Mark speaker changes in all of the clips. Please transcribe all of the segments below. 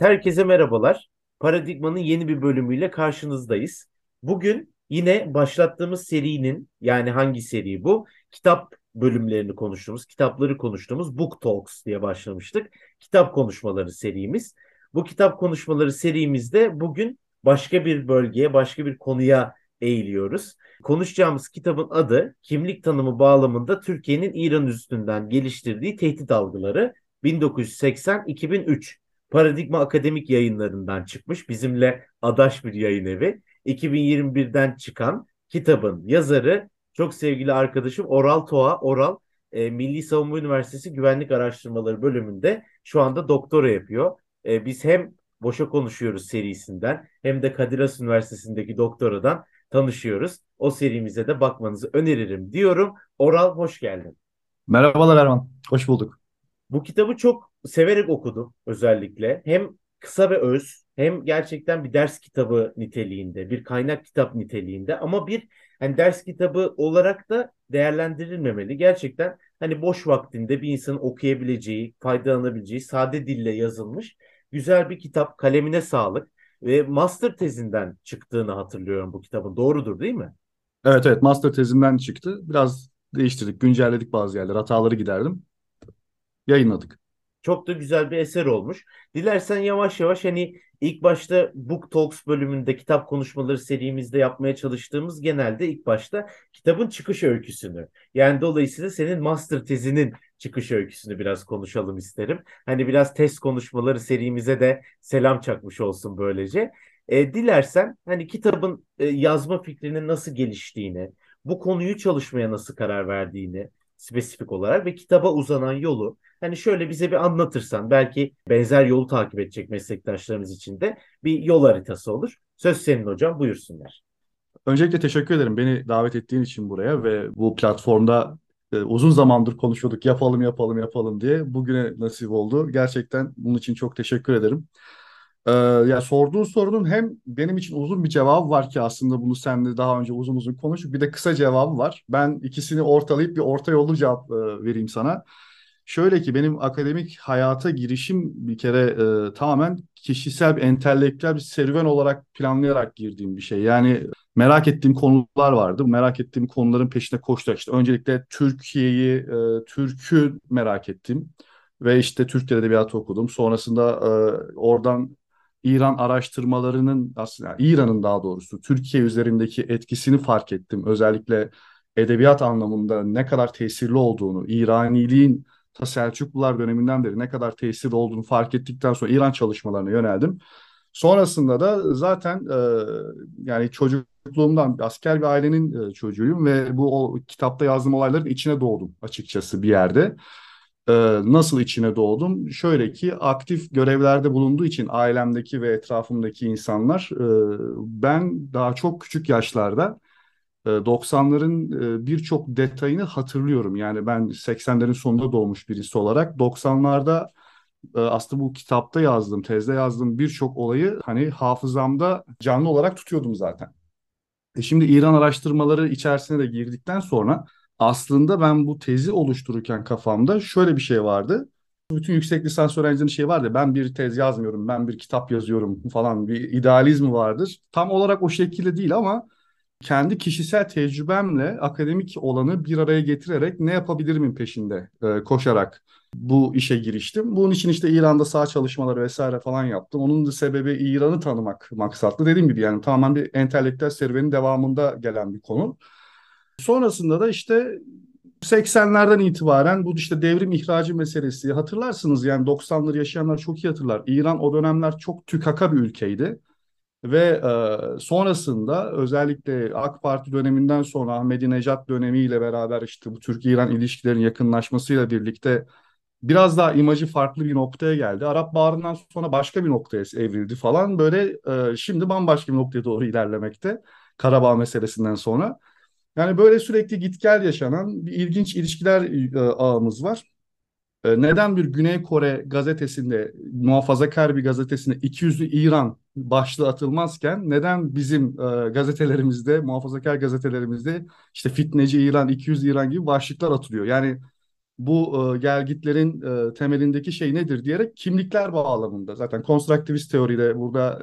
Speaker 1: Herkese merhabalar. Paradigma'nın yeni bir bölümüyle karşınızdayız. Bugün yine başlattığımız serinin yani hangi seri bu? Kitap bölümlerini konuştuğumuz, kitapları konuştuğumuz Book Talks diye başlamıştık. Kitap konuşmaları serimiz. Bu kitap konuşmaları serimizde bugün başka bir bölgeye, başka bir konuya eğiliyoruz. Konuşacağımız kitabın adı kimlik tanımı bağlamında Türkiye'nin İran üstünden geliştirdiği tehdit algıları 1980-2003 Paradigma Akademik Yayınlarından çıkmış. Bizimle adaş bir yayın evi. 2021'den çıkan kitabın yazarı çok sevgili arkadaşım Oral Toğa. Oral e, Milli Savunma Üniversitesi Güvenlik Araştırmaları bölümünde şu anda doktora yapıyor. E, biz hem Boşa Konuşuyoruz serisinden hem de Kadir Has Üniversitesi'ndeki doktoradan tanışıyoruz. O serimize de bakmanızı öneririm diyorum. Oral hoş geldin.
Speaker 2: Merhabalar Erman. Hoş bulduk.
Speaker 1: Bu kitabı çok severek okudum özellikle. Hem kısa ve öz hem gerçekten bir ders kitabı niteliğinde, bir kaynak kitap niteliğinde ama bir hani ders kitabı olarak da değerlendirilmemeli. Gerçekten hani boş vaktinde bir insanın okuyabileceği, faydalanabileceği sade dille yazılmış güzel bir kitap. Kalemine sağlık ve master tezinden çıktığını hatırlıyorum bu kitabın. Doğrudur değil mi?
Speaker 2: Evet evet master tezimden çıktı. Biraz değiştirdik, güncelledik bazı yerler. Hataları giderdim. Yayınladık.
Speaker 1: Çok da güzel bir eser olmuş. Dilersen yavaş yavaş hani ilk başta Book Talks bölümünde kitap konuşmaları serimizde yapmaya çalıştığımız genelde ilk başta kitabın çıkış öyküsünü. Yani dolayısıyla senin master tezinin çıkış öyküsünü biraz konuşalım isterim. Hani biraz test konuşmaları serimize de selam çakmış olsun böylece. E, dilersen hani kitabın e, yazma fikrinin nasıl geliştiğini, bu konuyu çalışmaya nasıl karar verdiğini spesifik olarak ve kitaba uzanan yolu hani şöyle bize bir anlatırsan belki benzer yolu takip edecek meslektaşlarımız için de bir yol haritası olur. Söz senin hocam buyursunlar.
Speaker 2: Öncelikle teşekkür ederim beni davet ettiğin için buraya ve bu platformda e, uzun zamandır konuşuyorduk yapalım yapalım yapalım diye bugüne nasip oldu. Gerçekten bunun için çok teşekkür ederim. Ee, ya sorduğun sorunun hem benim için uzun bir cevabı var ki aslında bunu seninle daha önce uzun uzun konuştuk. Bir de kısa cevabı var. Ben ikisini ortalayıp bir orta yolu cevap e, vereyim sana. Şöyle ki benim akademik hayata girişim bir kere e, tamamen kişisel bir entelektüel bir serüven olarak planlayarak girdiğim bir şey. Yani merak ettiğim konular vardı. Merak ettiğim konuların peşine koştuk. İşte öncelikle Türkiye'yi, e, Türk'ü merak ettim. Ve işte Türk Dil Edebiyatı okudum. Sonrasında e, oradan İran araştırmalarının aslında İran'ın daha doğrusu Türkiye üzerindeki etkisini fark ettim. Özellikle edebiyat anlamında ne kadar tesirli olduğunu, İraniliğin ta Selçuklular döneminden beri ne kadar tesirli olduğunu fark ettikten sonra İran çalışmalarına yöneldim. Sonrasında da zaten e, yani çocukluğumdan asker bir ailenin e, çocuğuyum ve bu o kitapta yazdığım olayların içine doğdum açıkçası bir yerde. E, nasıl içine doğdum? Şöyle ki aktif görevlerde bulunduğu için ailemdeki ve etrafımdaki insanlar e, ben daha çok küçük yaşlarda 90'ların e, birçok detayını hatırlıyorum. Yani ben 80'lerin sonunda doğmuş birisi olarak 90'larda e, aslında bu kitapta yazdığım, tezde yazdığım birçok olayı hani hafızamda canlı olarak tutuyordum zaten. E şimdi İran araştırmaları içerisine de girdikten sonra aslında ben bu tezi oluştururken kafamda şöyle bir şey vardı. Bütün yüksek lisans öğrencilerinin şey vardı. Ben bir tez yazmıyorum, ben bir kitap yazıyorum falan bir idealizmi vardır. Tam olarak o şekilde değil ama kendi kişisel tecrübemle akademik olanı bir araya getirerek ne yapabilirimin peşinde e, koşarak bu işe giriştim. Bunun için işte İran'da sağ çalışmaları vesaire falan yaptım. Onun da sebebi İran'ı tanımak maksatlı. Dediğim gibi yani tamamen bir entelektüel serüvenin devamında gelen bir konu. Sonrasında da işte 80'lerden itibaren bu işte devrim ihracı meselesi hatırlarsınız yani 90'ları yaşayanlar çok iyi hatırlar. İran o dönemler çok tükaka bir ülkeydi. Ve e, sonrasında özellikle AK Parti döneminden sonra Ahmadinejad dönemiyle beraber işte bu Türkiye-İran ilişkilerin yakınlaşmasıyla birlikte biraz daha imajı farklı bir noktaya geldi. Arap Baharı'ndan sonra başka bir noktaya evrildi falan. Böyle e, şimdi bambaşka bir noktaya doğru ilerlemekte Karabağ meselesinden sonra. Yani böyle sürekli git gel yaşanan bir ilginç ilişkiler e, ağımız var. E, neden bir Güney Kore gazetesinde, muhafazakar bir gazetesinde 200'lü İran başlığı atılmazken neden bizim e, gazetelerimizde, muhafazakar gazetelerimizde işte fitneci İran, 200 İran gibi başlıklar atılıyor? Yani bu e, gelgitlerin temelindeki şey nedir diyerek kimlikler bağlamında zaten konstruktivist teoride burada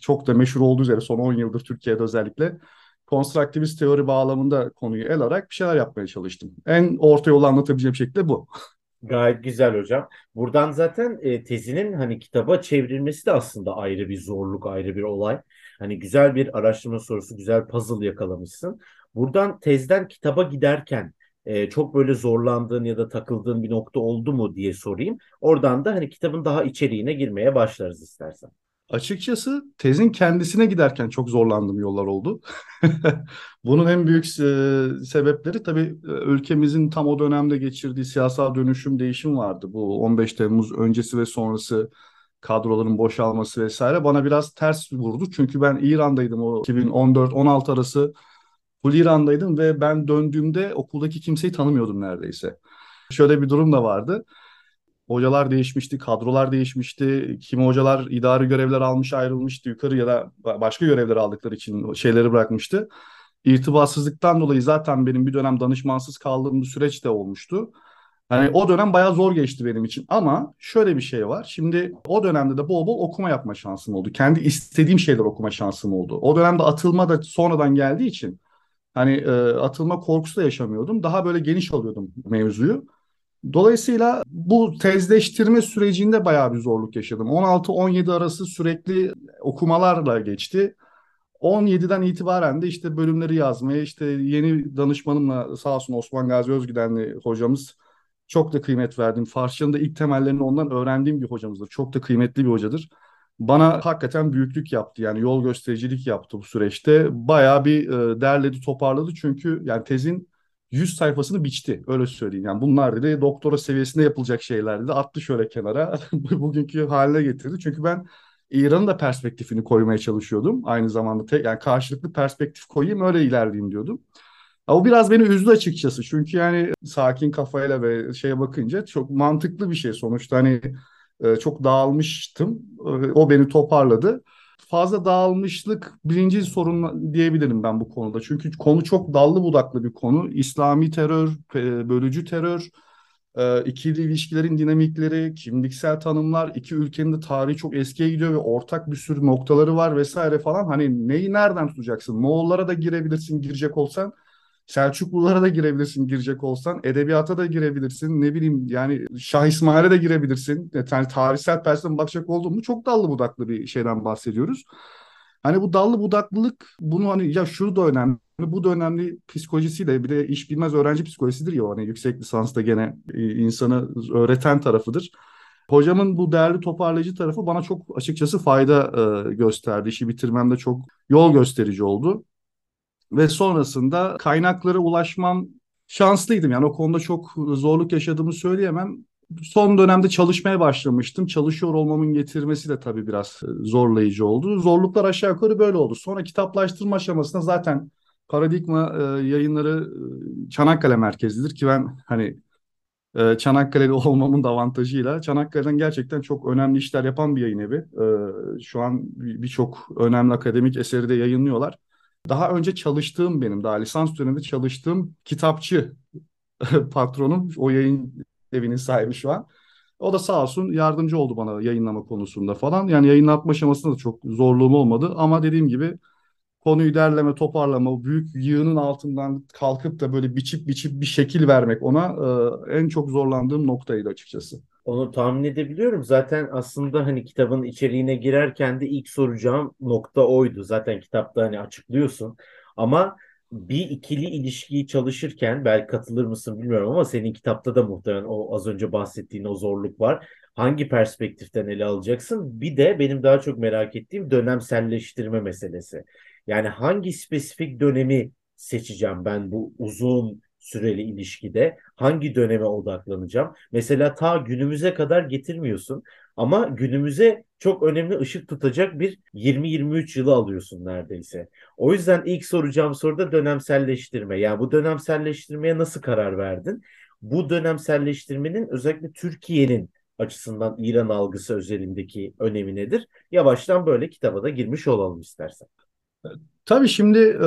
Speaker 2: çok da meşhur olduğu üzere son 10 yıldır Türkiye'de özellikle konstruktivist teori bağlamında konuyu el alarak bir şeyler yapmaya çalıştım. En orta yolu anlatabileceğim şekilde bu.
Speaker 1: Gayet güzel hocam. Buradan zaten e, tezinin hani kitaba çevrilmesi de aslında ayrı bir zorluk, ayrı bir olay. Hani güzel bir araştırma sorusu, güzel puzzle yakalamışsın. Buradan tezden kitaba giderken e, çok böyle zorlandığın ya da takıldığın bir nokta oldu mu diye sorayım. Oradan da hani kitabın daha içeriğine girmeye başlarız istersen.
Speaker 2: Açıkçası tezin kendisine giderken çok zorlandığım yollar oldu. Bunun en büyük e, sebepleri tabii e, ülkemizin tam o dönemde geçirdiği siyasal dönüşüm, değişim vardı. Bu 15 Temmuz öncesi ve sonrası kadroların boşalması vesaire bana biraz ters vurdu. Çünkü ben İran'daydım o 2014-16 arası full İran'daydım ve ben döndüğümde okuldaki kimseyi tanımıyordum neredeyse. Şöyle bir durum da vardı. Hocalar değişmişti, kadrolar değişmişti. Kimi hocalar idari görevler almış ayrılmıştı yukarı ya da başka görevler aldıkları için şeyleri bırakmıştı. İrtibatsızlıktan dolayı zaten benim bir dönem danışmansız kaldığım bir süreç de olmuştu. Hani o dönem bayağı zor geçti benim için ama şöyle bir şey var. Şimdi o dönemde de bol bol okuma yapma şansım oldu. Kendi istediğim şeyler okuma şansım oldu. O dönemde atılma da sonradan geldiği için hani e, atılma korkusu da yaşamıyordum. Daha böyle geniş alıyordum mevzuyu. Dolayısıyla bu tezleştirme sürecinde bayağı bir zorluk yaşadım. 16-17 arası sürekli okumalarla geçti. 17'den itibaren de işte bölümleri yazmaya işte yeni danışmanımla sağ olsun Osman Gazi Özgüdenli hocamız çok da kıymet verdim. Farsçanın da ilk temellerini ondan öğrendiğim bir hocamızdır. Çok da kıymetli bir hocadır. Bana hakikaten büyüklük yaptı yani yol göstericilik yaptı bu süreçte. Bayağı bir e, derledi toparladı çünkü yani tezin 100 sayfasını biçti öyle söyleyeyim. Yani bunlar dedi doktora seviyesinde yapılacak şeyler dedi. Attı şöyle kenara bugünkü haline getirdi. Çünkü ben İran'ın da perspektifini koymaya çalışıyordum. Aynı zamanda te, yani karşılıklı perspektif koyayım öyle ilerleyeyim diyordum. O biraz beni üzdü açıkçası. Çünkü yani sakin kafayla ve şeye bakınca çok mantıklı bir şey. Sonuçta hani e, çok dağılmıştım. E, o beni toparladı fazla dağılmışlık birinci sorun diyebilirim ben bu konuda. Çünkü konu çok dallı budaklı bir konu. İslami terör, bölücü terör, e, ikili ilişkilerin dinamikleri, kimliksel tanımlar, iki ülkenin de tarihi çok eskiye gidiyor ve ortak bir sürü noktaları var vesaire falan. Hani neyi nereden tutacaksın? Moğollara da girebilirsin girecek olsan. Selçuklulara da girebilirsin girecek olsan. Edebiyata da girebilirsin. Ne bileyim yani Şah İsmail'e de girebilirsin. Yani tarihsel felsefeden bakacak olduğumda çok dallı budaklı bir şeyden bahsediyoruz. Hani bu dallı budaklılık bunu hani ya şu da önemli, bu da önemli psikolojisiyle bir de iş bilmez öğrenci psikolojisidir ya hani yüksek lisansta gene e, insanı öğreten tarafıdır. Hocamın bu değerli toparlayıcı tarafı bana çok açıkçası fayda e, gösterdi. İşi bitirmemde çok yol gösterici oldu ve sonrasında kaynaklara ulaşmam şanslıydım. Yani o konuda çok zorluk yaşadığımı söyleyemem. Son dönemde çalışmaya başlamıştım. Çalışıyor olmamın getirmesi de tabii biraz zorlayıcı oldu. Zorluklar aşağı yukarı böyle oldu. Sonra kitaplaştırma aşamasında zaten Paradigma e, yayınları e, Çanakkale merkezlidir ki ben hani e, Çanakkale'li olmamın da avantajıyla Çanakkale'den gerçekten çok önemli işler yapan bir yayın evi. E, şu an birçok önemli akademik eseri de yayınlıyorlar. Daha önce çalıştığım benim daha lisans döneminde çalıştığım kitapçı patronum o yayın evinin sahibi şu an. O da sağ olsun yardımcı oldu bana yayınlama konusunda falan. Yani yayınlatma aşamasında da çok zorluğum olmadı. Ama dediğim gibi konuyu derleme, toparlama, o büyük yığının altından kalkıp da böyle biçip biçip bir şekil vermek ona e, en çok zorlandığım noktaydı açıkçası.
Speaker 1: Onu tahmin edebiliyorum. Zaten aslında hani kitabın içeriğine girerken de ilk soracağım nokta oydu. Zaten kitapta hani açıklıyorsun. Ama bir ikili ilişkiyi çalışırken belki katılır mısın bilmiyorum ama senin kitapta da muhtemelen o az önce bahsettiğin o zorluk var. Hangi perspektiften ele alacaksın? Bir de benim daha çok merak ettiğim dönemselleştirme meselesi. Yani hangi spesifik dönemi seçeceğim ben bu uzun süreli ilişkide hangi döneme odaklanacağım? Mesela ta günümüze kadar getirmiyorsun ama günümüze çok önemli ışık tutacak bir 20-23 yılı alıyorsun neredeyse. O yüzden ilk soracağım soruda dönemselleştirme. Yani bu dönemselleştirmeye nasıl karar verdin? Bu dönemselleştirmenin özellikle Türkiye'nin açısından İran algısı özelindeki önemi nedir? Yavaştan böyle kitaba da girmiş olalım istersen.
Speaker 2: Tabii şimdi e,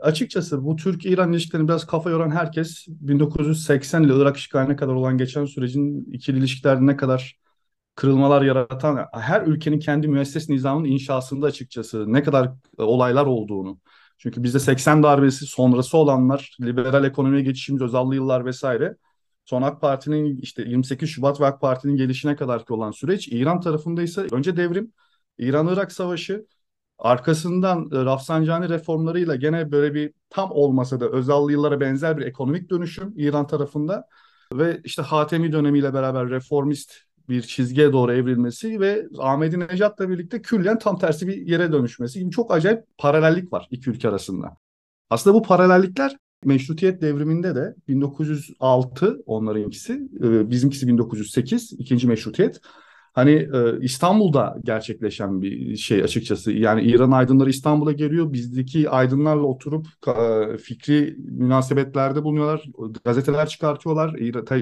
Speaker 2: açıkçası bu Türk-İran ilişkilerini biraz kafa yoran herkes 1980 ile Irak işgaline kadar olan geçen sürecin ikili ilişkilerde ne kadar kırılmalar yaratan her ülkenin kendi müesses nizamının inşasında açıkçası ne kadar e, olaylar olduğunu. Çünkü bizde 80 darbesi sonrası olanlar, liberal ekonomiye geçişimiz, Özallı yıllar vesaire. Son AK Parti'nin işte 28 Şubat ve AK Parti'nin gelişine kadar ki olan süreç. İran tarafında ise önce devrim, İran-Irak Savaşı, arkasından e, Rafsanjani reformlarıyla gene böyle bir tam olmasa da Özallı yıllara benzer bir ekonomik dönüşüm İran tarafında ve işte Hatemi dönemiyle beraber reformist bir çizgiye doğru evrilmesi ve Ahmedi Necat'la birlikte küllen tam tersi bir yere dönüşmesi gibi çok acayip paralellik var iki ülke arasında. Aslında bu paralellikler Meşrutiyet devriminde de 1906 onların ikisi, e, bizimkisi 1908, ikinci meşrutiyet. Hani e, İstanbul'da gerçekleşen bir şey açıkçası. Yani İran aydınları İstanbul'a geliyor. Bizdeki aydınlarla oturup e, fikri münasebetlerde bulunuyorlar. Gazeteler çıkartıyorlar.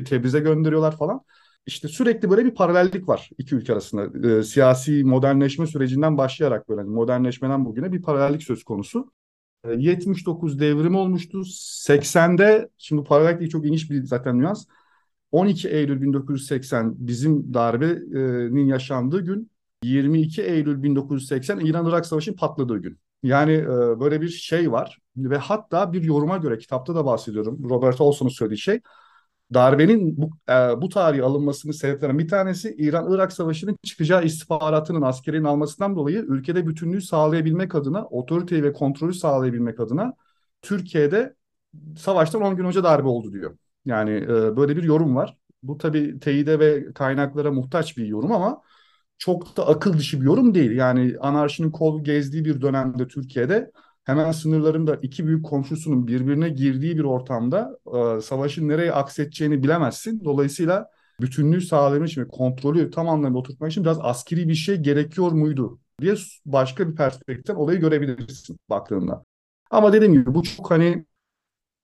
Speaker 2: Tebriz'e gönderiyorlar falan. İşte sürekli böyle bir paralellik var iki ülke arasında. E, siyasi modernleşme sürecinden başlayarak böyle hani modernleşmeden bugüne bir paralellik söz konusu. 79 devrim olmuştu. 80'de şimdi paralellik çok ilginç bir zaten nüans. 12 Eylül 1980 bizim darbenin yaşandığı gün 22 Eylül 1980 İran-Irak Savaşı'nın patladığı gün. Yani e, böyle bir şey var ve hatta bir yoruma göre kitapta da bahsediyorum. Robert Olson'un söylediği şey darbenin bu, e, bu tarihe alınmasının sebeplerinden bir tanesi İran-Irak Savaşı'nın çıkacağı istihbaratının askerinin almasından dolayı ülkede bütünlüğü sağlayabilmek adına, otoriteyi ve kontrolü sağlayabilmek adına Türkiye'de savaştan 10 gün önce darbe oldu diyor. Yani e, böyle bir yorum var. Bu tabii teyide ve kaynaklara muhtaç bir yorum ama çok da akıl dışı bir yorum değil. Yani anarşinin kol gezdiği bir dönemde Türkiye'de hemen sınırlarında iki büyük komşusunun birbirine girdiği bir ortamda e, savaşın nereye aksedeceğini bilemezsin. Dolayısıyla bütünlüğü sağlamak için ve kontrolü tam anlamda oturtmak için biraz askeri bir şey gerekiyor muydu diye başka bir perspektiften olayı görebilirsin baktığında. Ama dediğim gibi bu çok hani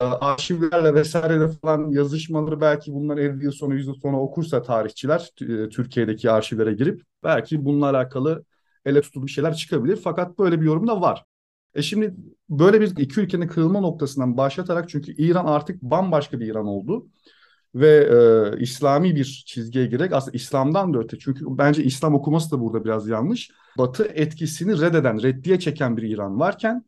Speaker 2: arşivlerle vesaire falan yazışmaları belki bunlar 50 yıl sonra 100 yıl sonra okursa tarihçiler e, Türkiye'deki arşivlere girip belki bununla alakalı ele tutulmuş şeyler çıkabilir. Fakat böyle bir yorum da var. E şimdi böyle bir iki ülkenin kırılma noktasından başlatarak çünkü İran artık bambaşka bir İran oldu ve e, İslami bir çizgiye girerek aslında İslam'dan da öte çünkü bence İslam okuması da burada biraz yanlış. Batı etkisini reddeden, reddiye çeken bir İran varken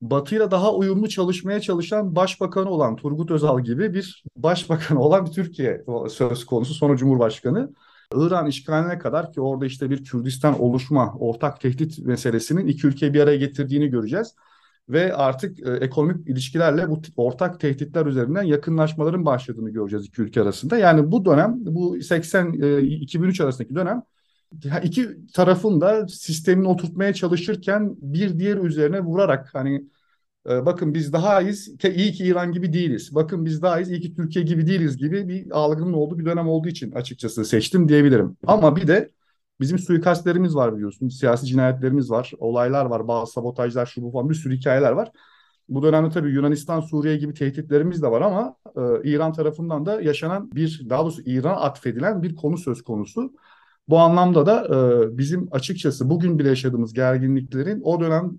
Speaker 2: Batı'yla daha uyumlu çalışmaya çalışan başbakanı olan Turgut Özal gibi bir başbakanı olan bir Türkiye söz konusu sonra Cumhurbaşkanı. İran işgaline kadar ki orada işte bir Kürdistan oluşma, ortak tehdit meselesinin iki ülkeyi bir araya getirdiğini göreceğiz. Ve artık e, ekonomik ilişkilerle bu ortak tehditler üzerinden yakınlaşmaların başladığını göreceğiz iki ülke arasında. Yani bu dönem, bu 80-2003 e, arasındaki dönem iki tarafın da sistemini oturtmaya çalışırken bir diğer üzerine vurarak hani e, bakın biz daha iyiyiz, iyi ki İran gibi değiliz. Bakın biz daha iyiyiz, iyi ki Türkiye gibi değiliz gibi bir algının olduğu bir dönem olduğu için açıkçası seçtim diyebilirim. Ama bir de bizim suikastlerimiz var biliyorsun. Siyasi cinayetlerimiz var, olaylar var, bazı sabotajlar, şu bu falan bir sürü hikayeler var. Bu dönemde tabii Yunanistan, Suriye gibi tehditlerimiz de var ama e, İran tarafından da yaşanan bir, daha doğrusu İran atfedilen bir konu söz konusu. Bu anlamda da e, bizim açıkçası bugün bile yaşadığımız gerginliklerin o dönem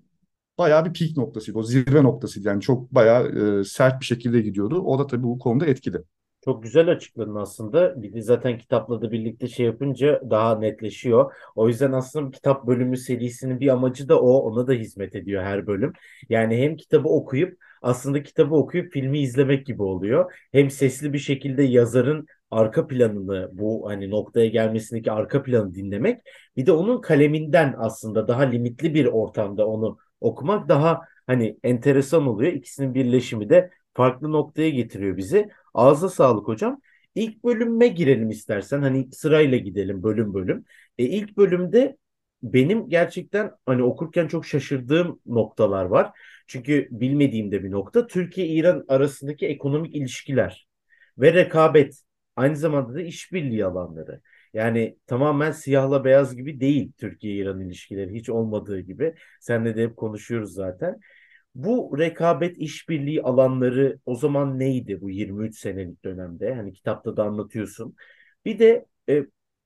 Speaker 2: bayağı bir peak noktasıydı. O zirve noktasıydı. Yani çok bayağı e, sert bir şekilde gidiyordu. O da tabii bu konuda etkili.
Speaker 1: Çok güzel açıkladın aslında. Bir de zaten kitapla da birlikte şey yapınca daha netleşiyor. O yüzden aslında kitap bölümü serisinin bir amacı da o. Ona da hizmet ediyor her bölüm. Yani hem kitabı okuyup aslında kitabı okuyup filmi izlemek gibi oluyor. Hem sesli bir şekilde yazarın arka planını bu hani noktaya gelmesindeki arka planı dinlemek bir de onun kaleminden aslında daha limitli bir ortamda onu okumak daha hani enteresan oluyor. İkisinin birleşimi de farklı noktaya getiriyor bizi. Ağza sağlık hocam. İlk bölüme girelim istersen. Hani sırayla gidelim bölüm bölüm. E, ilk bölümde benim gerçekten hani okurken çok şaşırdığım noktalar var. Çünkü bilmediğim de bir nokta. Türkiye-İran arasındaki ekonomik ilişkiler ve rekabet. Aynı zamanda da işbirliği alanları. Yani tamamen siyahla beyaz gibi değil Türkiye-İran ilişkileri hiç olmadığı gibi. Senle de hep konuşuyoruz zaten. Bu rekabet işbirliği alanları o zaman neydi bu 23 senelik dönemde? Hani kitapta da anlatıyorsun. Bir de e,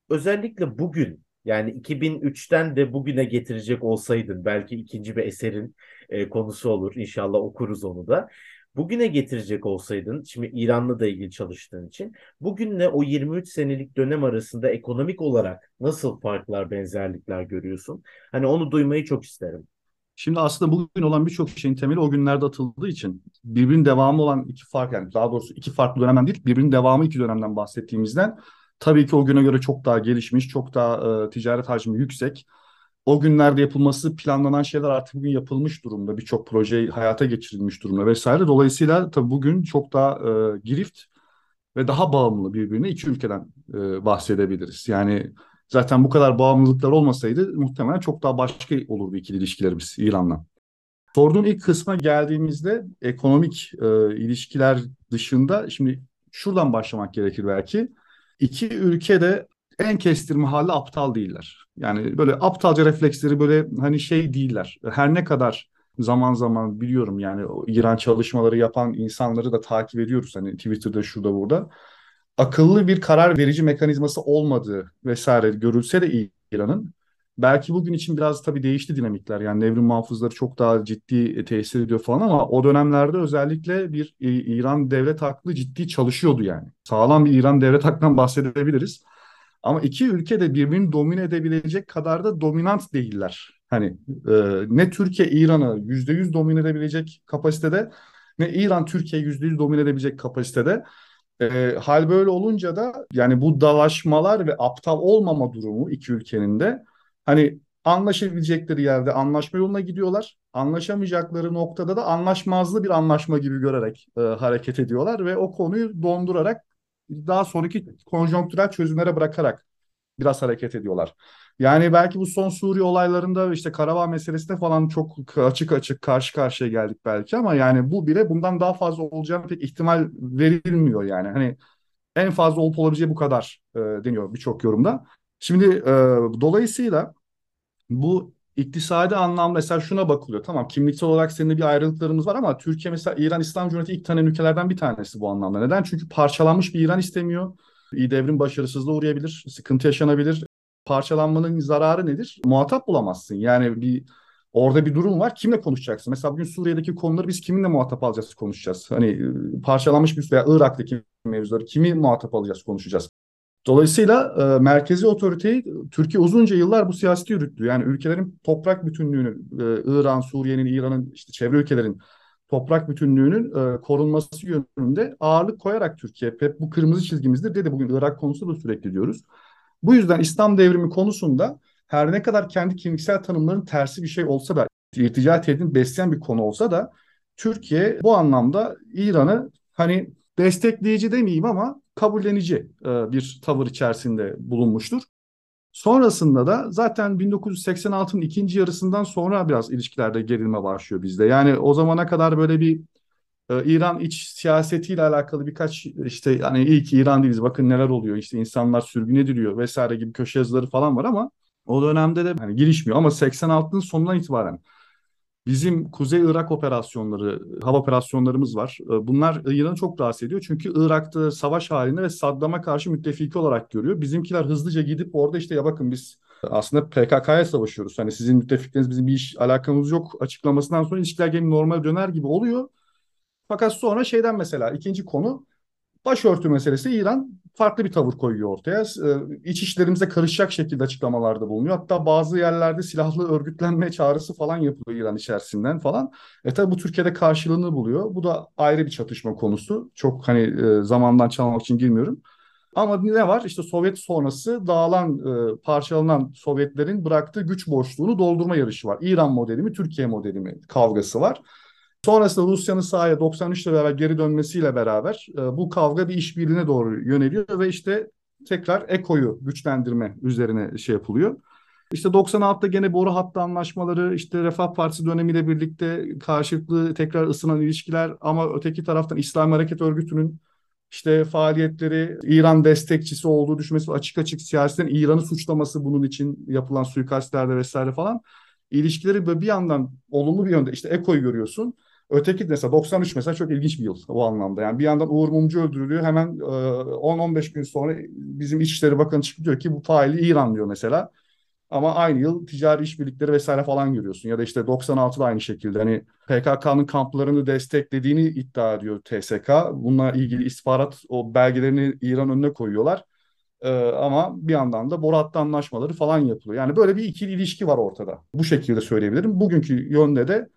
Speaker 1: özellikle bugün Yani 2003'ten de bugüne getirecek olsaydın belki ikinci bir eserin e, konusu olur. İnşallah okuruz onu da. Bugüne getirecek olsaydın, şimdi İran'la da ilgili çalıştığın için, bugünle o 23 senelik dönem arasında ekonomik olarak nasıl farklar, benzerlikler görüyorsun? Hani onu duymayı çok isterim.
Speaker 2: Şimdi aslında bugün olan birçok şeyin temeli o günlerde atıldığı için birbirinin devamı olan iki fark yani daha doğrusu iki farklı dönemden değil birbirinin devamı iki dönemden bahsettiğimizden tabii ki o güne göre çok daha gelişmiş, çok daha e, ticaret hacmi yüksek. O günlerde yapılması planlanan şeyler artık bugün yapılmış durumda. Birçok proje hayata geçirilmiş durumda vesaire. Dolayısıyla tabii bugün çok daha e, girift ve daha bağımlı birbirine iki ülkeden e, bahsedebiliriz. Yani Zaten bu kadar bağımlılıklar olmasaydı muhtemelen çok daha başka olurdu ikili ilişkilerimiz İran'la. Sorduğun ilk kısma geldiğimizde ekonomik e, ilişkiler dışında şimdi şuradan başlamak gerekir belki. İki ülke de en kestirme hali aptal değiller. Yani böyle aptalca refleksleri böyle hani şey değiller. Her ne kadar zaman zaman biliyorum yani İran çalışmaları yapan insanları da takip ediyoruz hani Twitter'da şurada burada akıllı bir karar verici mekanizması olmadığı vesaire görülse de İran'ın belki bugün için biraz tabii değişti dinamikler. Yani nevrim muhafızları çok daha ciddi tesir ediyor falan ama o dönemlerde özellikle bir İran devlet aklı ciddi çalışıyordu yani. Sağlam bir İran devlet aklından bahsedebiliriz. Ama iki ülke de birbirini domine edebilecek kadar da dominant değiller. Hani e, ne Türkiye İran'ı %100 domine edebilecek kapasitede ne İran Türkiye %100 domine edebilecek kapasitede. E, hal böyle olunca da yani bu dalaşmalar ve aptal olmama durumu iki ülkenin de hani anlaşabilecekleri yerde anlaşma yoluna gidiyorlar. Anlaşamayacakları noktada da anlaşmazlı bir anlaşma gibi görerek e, hareket ediyorlar ve o konuyu dondurarak daha sonraki konjonktürel çözümlere bırakarak biraz hareket ediyorlar. Yani belki bu son Suriye olaylarında işte Karabağ meselesinde falan çok açık açık karşı karşıya geldik belki ama yani bu bile bundan daha fazla olacağını pek ihtimal verilmiyor yani. Hani en fazla olup olabileceği bu kadar e, deniyor birçok yorumda. Şimdi e, dolayısıyla bu iktisadi anlamda mesela şuna bakılıyor. Tamam kimliksel olarak seninle bir ayrılıklarımız var ama Türkiye mesela İran İslam Cumhuriyeti ilk tanıyan ülkelerden bir tanesi bu anlamda. Neden? Çünkü parçalanmış bir İran istemiyor. İyi devrim başarısızlığa uğrayabilir, sıkıntı yaşanabilir parçalanmanın zararı nedir? Muhatap bulamazsın. Yani bir orada bir durum var. Kimle konuşacaksın? Mesela bugün Suriye'deki konuları biz kiminle muhatap alacağız konuşacağız. Hani e, parçalanmış bir veya Irak'taki mevzuları kimi muhatap alacağız konuşacağız. Dolayısıyla e, merkezi otoriteyi Türkiye uzunca yıllar bu siyaseti yürüttü. Yani ülkelerin toprak bütünlüğünü, e, İran, Suriye'nin, İran'ın, işte çevre ülkelerin toprak bütünlüğünün e, korunması yönünde ağırlık koyarak Türkiye hep bu kırmızı çizgimizdir dedi. Bugün Irak konusunda da sürekli diyoruz. Bu yüzden İslam devrimi konusunda her ne kadar kendi kimliksel tanımların tersi bir şey olsa da irtica tehdidini besleyen bir konu olsa da Türkiye bu anlamda İran'ı hani destekleyici demeyeyim ama kabullenici e, bir tavır içerisinde bulunmuştur. Sonrasında da zaten 1986'nın ikinci yarısından sonra biraz ilişkilerde gerilme başlıyor bizde. Yani o zamana kadar böyle bir ee, İran iç siyasetiyle alakalı birkaç işte hani iyi ki İran değiliz bakın neler oluyor işte insanlar sürgün ediliyor vesaire gibi köşe yazıları falan var ama o dönemde de hani girişmiyor ama 86'ın sonundan itibaren bizim Kuzey Irak operasyonları, hava operasyonlarımız var. Ee, bunlar İran'ı çok rahatsız ediyor. Çünkü Irak'ta savaş halinde ve Saddam'a karşı müttefiki olarak görüyor. Bizimkiler hızlıca gidip orada işte ya bakın biz aslında PKK'ya savaşıyoruz. Hani sizin müttefikleriniz bizim bir iş alakamız yok açıklamasından sonra ilişkiler gene normal döner gibi oluyor. Fakat sonra şeyden mesela ikinci konu başörtü meselesi İran farklı bir tavır koyuyor ortaya. Ee, iç işlerimize karışacak şekilde açıklamalarda bulunuyor. Hatta bazı yerlerde silahlı örgütlenme çağrısı falan yapılıyor İran içerisinden falan. E tabi bu Türkiye'de karşılığını buluyor. Bu da ayrı bir çatışma konusu. Çok hani e, zamandan çalmak için girmiyorum. Ama ne var? İşte Sovyet sonrası dağılan, e, parçalanan Sovyetlerin bıraktığı güç boşluğunu doldurma yarışı var. İran modeli mi, Türkiye modeli mi kavgası var. Sonrasında Rusya'nın sahaya 93'te beraber geri dönmesiyle beraber e, bu kavga bir işbirliğine doğru yöneliyor ve işte tekrar EKO'yu güçlendirme üzerine şey yapılıyor. İşte 96'da gene boru hattı anlaşmaları, işte Refah Partisi dönemiyle birlikte karşılıklı tekrar ısınan ilişkiler ama öteki taraftan İslam Hareket Örgütü'nün işte faaliyetleri İran destekçisi olduğu düşmesi açık açık siyasetin İran'ı suçlaması bunun için yapılan suikastlerde vesaire falan ilişkileri böyle bir yandan olumlu bir yönde işte EKO'yu görüyorsun. Öteki mesela 93 mesela çok ilginç bir yıl o anlamda. Yani bir yandan Uğur Mumcu öldürülüyor. Hemen e, 10-15 gün sonra bizim İçişleri Bakanı çıkıyor diyor ki bu faili İran diyor mesela. Ama aynı yıl ticari işbirlikleri vesaire falan görüyorsun. Ya da işte 96'da aynı şekilde hani PKK'nın kamplarını desteklediğini iddia ediyor TSK. Bununla ilgili istihbarat o belgelerini İran önüne koyuyorlar. Ee, ama bir yandan da Borat'ta anlaşmaları falan yapılıyor. Yani böyle bir ikili ilişki var ortada. Bu şekilde söyleyebilirim. Bugünkü yönde de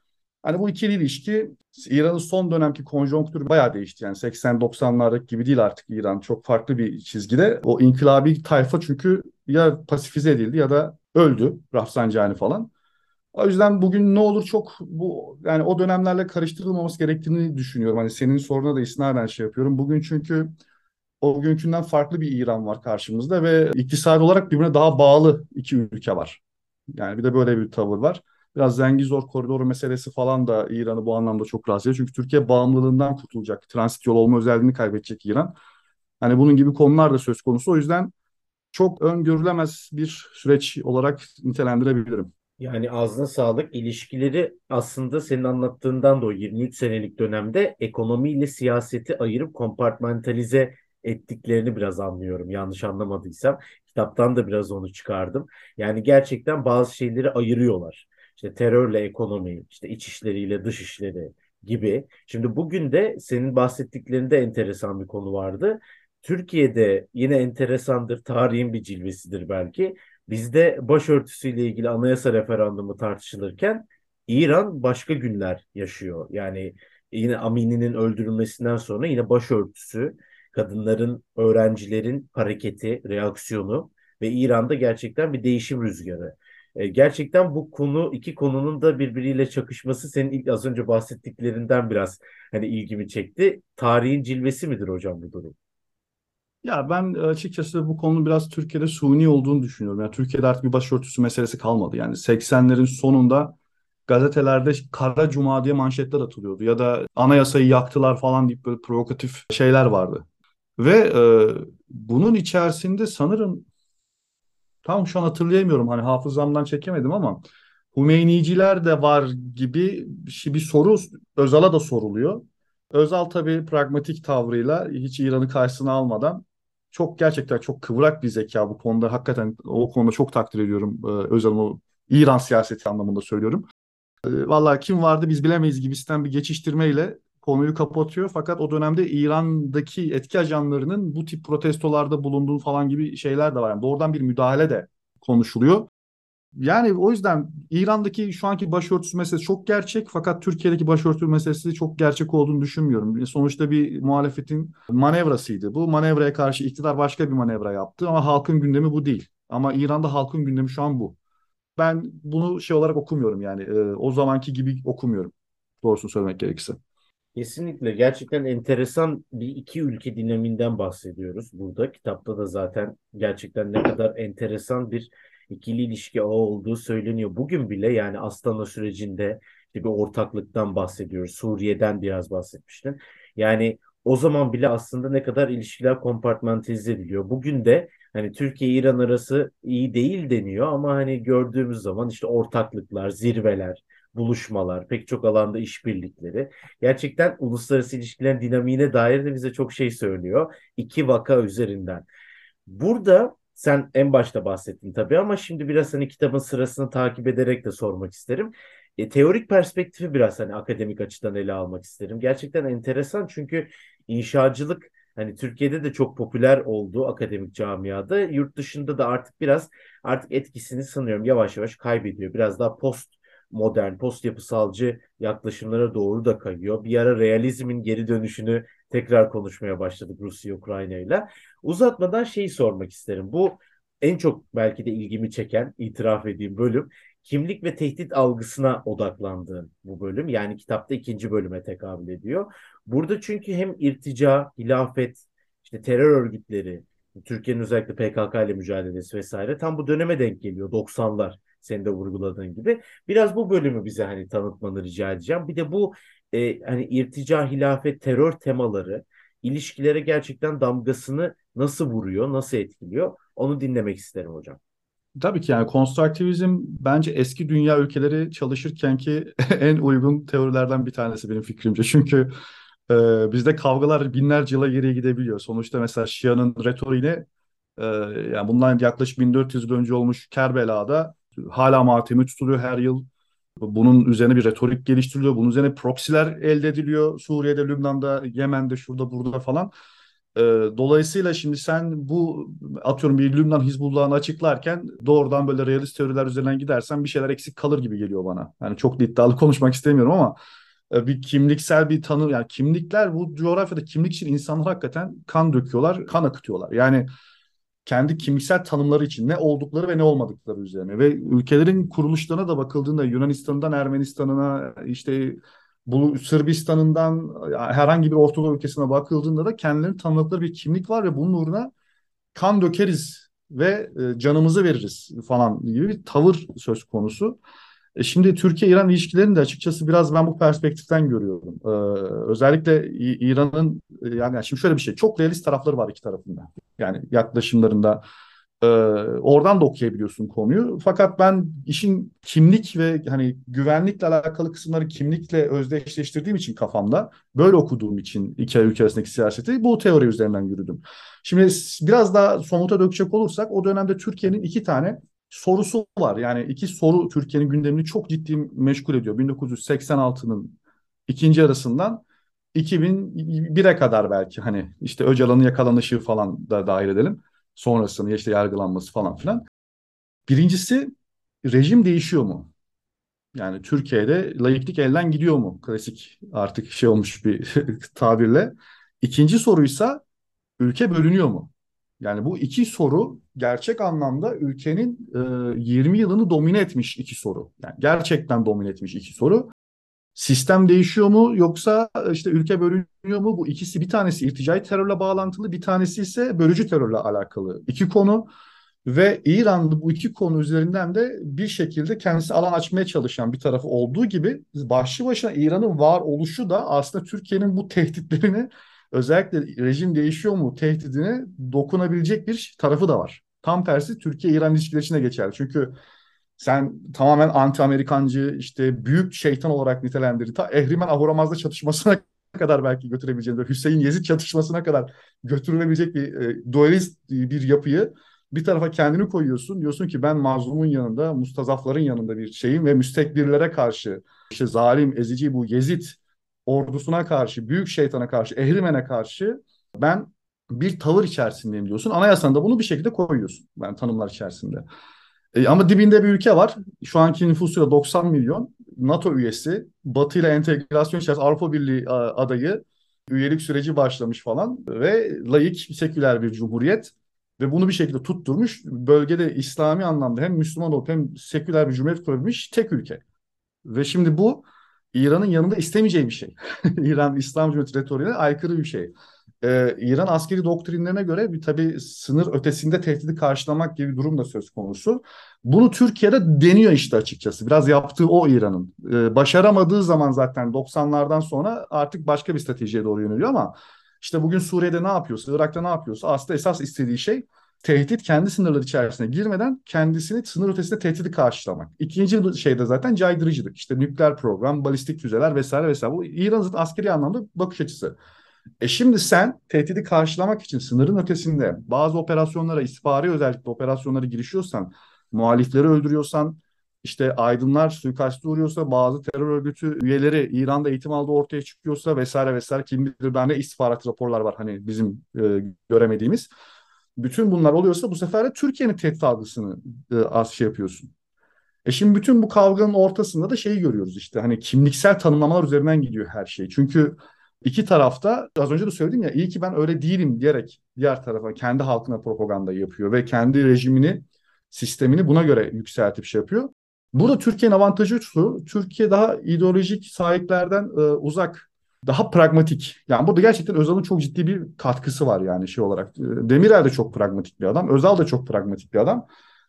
Speaker 2: hani bu ikili ilişki İran'ın son dönemki konjonktürü bayağı değişti. Yani 80-90'lardaki gibi değil artık İran. Çok farklı bir çizgide. O inkılabi tayfa çünkü ya pasifize edildi ya da öldü Rafsanjani falan. O yüzden bugün ne olur çok bu yani o dönemlerle karıştırılmaması gerektiğini düşünüyorum. Hani senin soruna da istinaden şey yapıyorum. Bugün çünkü o günkünden farklı bir İran var karşımızda ve iktisadi olarak birbirine daha bağlı iki ülke var. Yani bir de böyle bir tavır var. Biraz Zengizor koridoru meselesi falan da İran'ı bu anlamda çok rahatsız ediyor. Çünkü Türkiye bağımlılığından kurtulacak. Transit yol olma özelliğini kaybedecek İran. Hani bunun gibi konular da söz konusu. O yüzden çok öngörülemez bir süreç olarak nitelendirebilirim.
Speaker 1: Yani ağzına sağlık. İlişkileri aslında senin anlattığından da o 23 senelik dönemde ekonomiyle siyaseti ayırıp kompartmentalize ettiklerini biraz anlıyorum. Yanlış anlamadıysam. Kitaptan da biraz onu çıkardım. Yani gerçekten bazı şeyleri ayırıyorlar. İşte terörle ekonomi, işte iç işleriyle dış işleri gibi. Şimdi bugün de senin bahsettiklerinde enteresan bir konu vardı. Türkiye'de yine enteresandır, tarihin bir cilvesidir belki. Bizde başörtüsüyle ilgili anayasa referandumu tartışılırken İran başka günler yaşıyor. Yani yine Amini'nin öldürülmesinden sonra yine başörtüsü, kadınların, öğrencilerin hareketi, reaksiyonu ve İran'da gerçekten bir değişim rüzgarı. E, gerçekten bu konu iki konunun da birbiriyle çakışması senin ilk az önce bahsettiklerinden biraz hani ilgimi çekti. Tarihin cilvesi midir hocam bu durum?
Speaker 2: Ya ben açıkçası bu konunun biraz Türkiye'de suni olduğunu düşünüyorum. Yani Türkiye'de artık bir başörtüsü meselesi kalmadı. Yani 80'lerin sonunda gazetelerde Kara Cuma diye manşetler atılıyordu. Ya da anayasayı yaktılar falan deyip böyle provokatif şeyler vardı. Ve e, bunun içerisinde sanırım tam şu an hatırlayamıyorum hani hafızamdan çekemedim ama Hümeyniciler de var gibi bir soru Özal'a da soruluyor. Özal tabii pragmatik tavrıyla hiç İran'ı karşısına almadan çok gerçekten çok kıvrak bir zeka bu konuda. Hakikaten o konuda çok takdir ediyorum e, Özal'ın o İran siyaseti anlamında söylüyorum. E, vallahi kim vardı biz bilemeyiz gibisinden bir geçiştirmeyle konuyu kapatıyor. Fakat o dönemde İran'daki etki ajanlarının bu tip protestolarda bulunduğu falan gibi şeyler de var. Yani doğrudan bir müdahale de konuşuluyor. Yani o yüzden İran'daki şu anki başörtüsü meselesi çok gerçek fakat Türkiye'deki başörtüsü meselesi çok gerçek olduğunu düşünmüyorum. Sonuçta bir muhalefetin manevrasıydı. Bu manevraya karşı iktidar başka bir manevra yaptı ama halkın gündemi bu değil. Ama İran'da halkın gündemi şu an bu. Ben bunu şey olarak okumuyorum yani e, o zamanki gibi okumuyorum. Doğrusunu söylemek gerekirse.
Speaker 1: Kesinlikle gerçekten enteresan bir iki ülke dinaminden bahsediyoruz burada. Kitapta da zaten gerçekten ne kadar enteresan bir ikili ilişki ağı olduğu söyleniyor. Bugün bile yani Astana sürecinde işte bir ortaklıktan bahsediyoruz. Suriye'den biraz bahsetmiştin. Yani o zaman bile aslında ne kadar ilişkiler kompartmantalize ediliyor. Bugün de hani Türkiye-İran arası iyi değil deniyor ama hani gördüğümüz zaman işte ortaklıklar, zirveler, buluşmalar, pek çok alanda işbirlikleri gerçekten uluslararası ilişkilerin dinamiğine dair de bize çok şey söylüyor. İki vaka üzerinden. Burada sen en başta bahsettin tabii ama şimdi biraz hani kitabın sırasını takip ederek de sormak isterim. E, teorik perspektifi biraz hani akademik açıdan ele almak isterim. Gerçekten enteresan çünkü inşacılık hani Türkiye'de de çok popüler oldu akademik camiada. Yurt dışında da artık biraz artık etkisini sanıyorum yavaş yavaş kaybediyor. Biraz daha post modern, post yapısalcı yaklaşımlara doğru da kayıyor. Bir ara realizmin geri dönüşünü tekrar konuşmaya başladık Rusya Ukrayna ile. Uzatmadan şeyi sormak isterim. Bu en çok belki de ilgimi çeken, itiraf edeyim bölüm kimlik ve tehdit algısına odaklandığın bu bölüm. Yani kitapta ikinci bölüme tekabül ediyor. Burada çünkü hem irtica, hilafet, işte terör örgütleri, Türkiye'nin özellikle PKK ile mücadelesi vesaire tam bu döneme denk geliyor 90'lar senin de vurguladığın gibi. Biraz bu bölümü bize hani tanıtmanı rica edeceğim. Bir de bu e, hani irtica, hilafet, terör temaları ilişkilere gerçekten damgasını nasıl vuruyor, nasıl etkiliyor onu dinlemek isterim hocam.
Speaker 2: Tabii ki yani konstruktivizm bence eski dünya ülkeleri çalışırken ki en uygun teorilerden bir tanesi benim fikrimce. Çünkü e, bizde kavgalar binlerce yıla geriye gidebiliyor. Sonuçta mesela Şia'nın retoriğine Ee, yani bundan yaklaşık 1400 yıl önce olmuş Kerbela'da hala matemi tutuluyor her yıl. Bunun üzerine bir retorik geliştiriliyor. Bunun üzerine proksiler elde ediliyor. Suriye'de, Lübnan'da, Yemen'de, şurada, burada falan. Ee, dolayısıyla şimdi sen bu atıyorum bir Lübnan Hizbullah'ını açıklarken doğrudan böyle realist teoriler üzerinden gidersen bir şeyler eksik kalır gibi geliyor bana. Yani çok iddialı konuşmak istemiyorum ama e, bir kimliksel bir tanı yani kimlikler bu coğrafyada kimlik için insanlar hakikaten kan döküyorlar, kan akıtıyorlar. Yani kendi kimliksel tanımları için ne oldukları ve ne olmadıkları üzerine ve ülkelerin kuruluşlarına da bakıldığında Yunanistan'dan Ermenistan'ına işte bu Sırbistan'ından herhangi bir Orta ülkesine bakıldığında da kendilerini tanımladıkları bir kimlik var ve bunun uğruna kan dökeriz ve e, canımızı veririz falan gibi bir tavır söz konusu. E şimdi Türkiye-İran ilişkilerini de açıkçası biraz ben bu perspektiften görüyorum. Ee, özellikle İran'ın e, yani şimdi şöyle bir şey çok realist tarafları var iki tarafında. Yani yaklaşımlarında e, oradan da okuyabiliyorsun konuyu. Fakat ben işin kimlik ve hani güvenlikle alakalı kısımları kimlikle özdeşleştirdiğim için kafamda böyle okuduğum için iki ülke arasındaki siyaseti bu teori üzerinden yürüdüm. Şimdi biraz daha somuta dökecek olursak o dönemde Türkiye'nin iki tane sorusu var. Yani iki soru Türkiye'nin gündemini çok ciddi meşgul ediyor. 1986'nın ikinci arasından 2001'e kadar belki hani işte Öcalan'ın yakalanışı falan da dahil edelim. Sonrasını işte yargılanması falan filan. Birincisi rejim değişiyor mu? Yani Türkiye'de layıklık elden gidiyor mu? Klasik artık şey olmuş bir tabirle. İkinci soruysa ülke bölünüyor mu? Yani bu iki soru gerçek anlamda ülkenin e, 20 yılını domine etmiş iki soru. Yani gerçekten domine etmiş iki soru. Sistem değişiyor mu yoksa işte ülke bölünüyor mu? Bu ikisi bir tanesi irticai terörle bağlantılı, bir tanesi ise bölücü terörle alakalı. iki konu ve İran bu iki konu üzerinden de bir şekilde kendisi alan açmaya çalışan bir tarafı olduğu gibi başlı başına İran'ın var oluşu da aslında Türkiye'nin bu tehditlerini özellikle rejim değişiyor mu tehdidine dokunabilecek bir tarafı da var. Tam tersi Türkiye-İran ilişkileri için de geçerli. Çünkü sen tamamen anti-Amerikancı işte büyük şeytan olarak nitelendirir. Ta Ehrimen Ahoramaz'da çatışmasına kadar belki götürebileceğin, Hüseyin Yezid çatışmasına kadar götürülebilecek bir e, dualist bir yapıyı bir tarafa kendini koyuyorsun. Diyorsun ki ben mazlumun yanında, mustazafların yanında bir şeyim ve müstekbirlere karşı işte zalim, ezici bu Yezid ordusuna karşı, büyük şeytana karşı, Ehrimen'e karşı ben bir tavır içerisindeyim diyorsun. Anayasanda bunu bir şekilde koyuyorsun. Yani tanımlar içerisinde. E, ama dibinde bir ülke var. Şu anki nüfusuyla 90 milyon. NATO üyesi. Batı ile entegrasyon içerisinde Avrupa Birliği adayı. Üyelik süreci başlamış falan. Ve layık, seküler bir cumhuriyet. Ve bunu bir şekilde tutturmuş. Bölgede İslami anlamda hem Müslüman olup hem seküler bir cumhuriyet kurabilmiş tek ülke. Ve şimdi bu İran'ın yanında istemeyeceği bir şey. İran İslam Cumhuriyeti retoriğine aykırı bir şey. Ee, İran askeri doktrinlerine göre bir tabii sınır ötesinde tehdidi karşılamak gibi bir durum da söz konusu. Bunu Türkiye'de deniyor işte açıkçası. Biraz yaptığı o İran'ın. Ee, başaramadığı zaman zaten 90'lardan sonra artık başka bir stratejiye doğru yöneliyor ama işte bugün Suriye'de ne yapıyorsa, Irak'ta ne yapıyorsa aslında esas istediği şey tehdit kendi sınırları içerisine girmeden kendisini sınır ötesinde tehdidi karşılamak. İkinci şey de zaten caydırıcılık. İşte nükleer program, balistik füzeler vesaire vesaire. Bu İran'ın askeri anlamda bakış açısı. E şimdi sen tehdidi karşılamak için sınırın ötesinde bazı operasyonlara, istihbari özellikle operasyonlara girişiyorsan, muhalifleri öldürüyorsan, işte aydınlar suikaste uğruyorsa, bazı terör örgütü üyeleri İran'da eğitim aldığı ortaya çıkıyorsa vesaire vesaire kim bilir bende istihbarat raporlar var hani bizim e, göremediğimiz bütün bunlar oluyorsa bu sefer de Türkiye'nin tehdit algısını e, az şey yapıyorsun. E şimdi bütün bu kavganın ortasında da şeyi görüyoruz işte hani kimliksel tanımlamalar üzerinden gidiyor her şey. Çünkü iki tarafta az önce de söyledim ya iyi ki ben öyle değilim diyerek diğer tarafa kendi halkına propaganda yapıyor ve kendi rejimini sistemini buna göre yükseltip şey yapıyor. Burada Türkiye'nin avantajı şu, Türkiye daha ideolojik sahiplerden e, uzak daha pragmatik. Yani burada gerçekten Özal'ın çok ciddi bir katkısı var yani şey olarak. Ee, Demirel de çok pragmatik bir adam. Özal da çok pragmatik bir adam.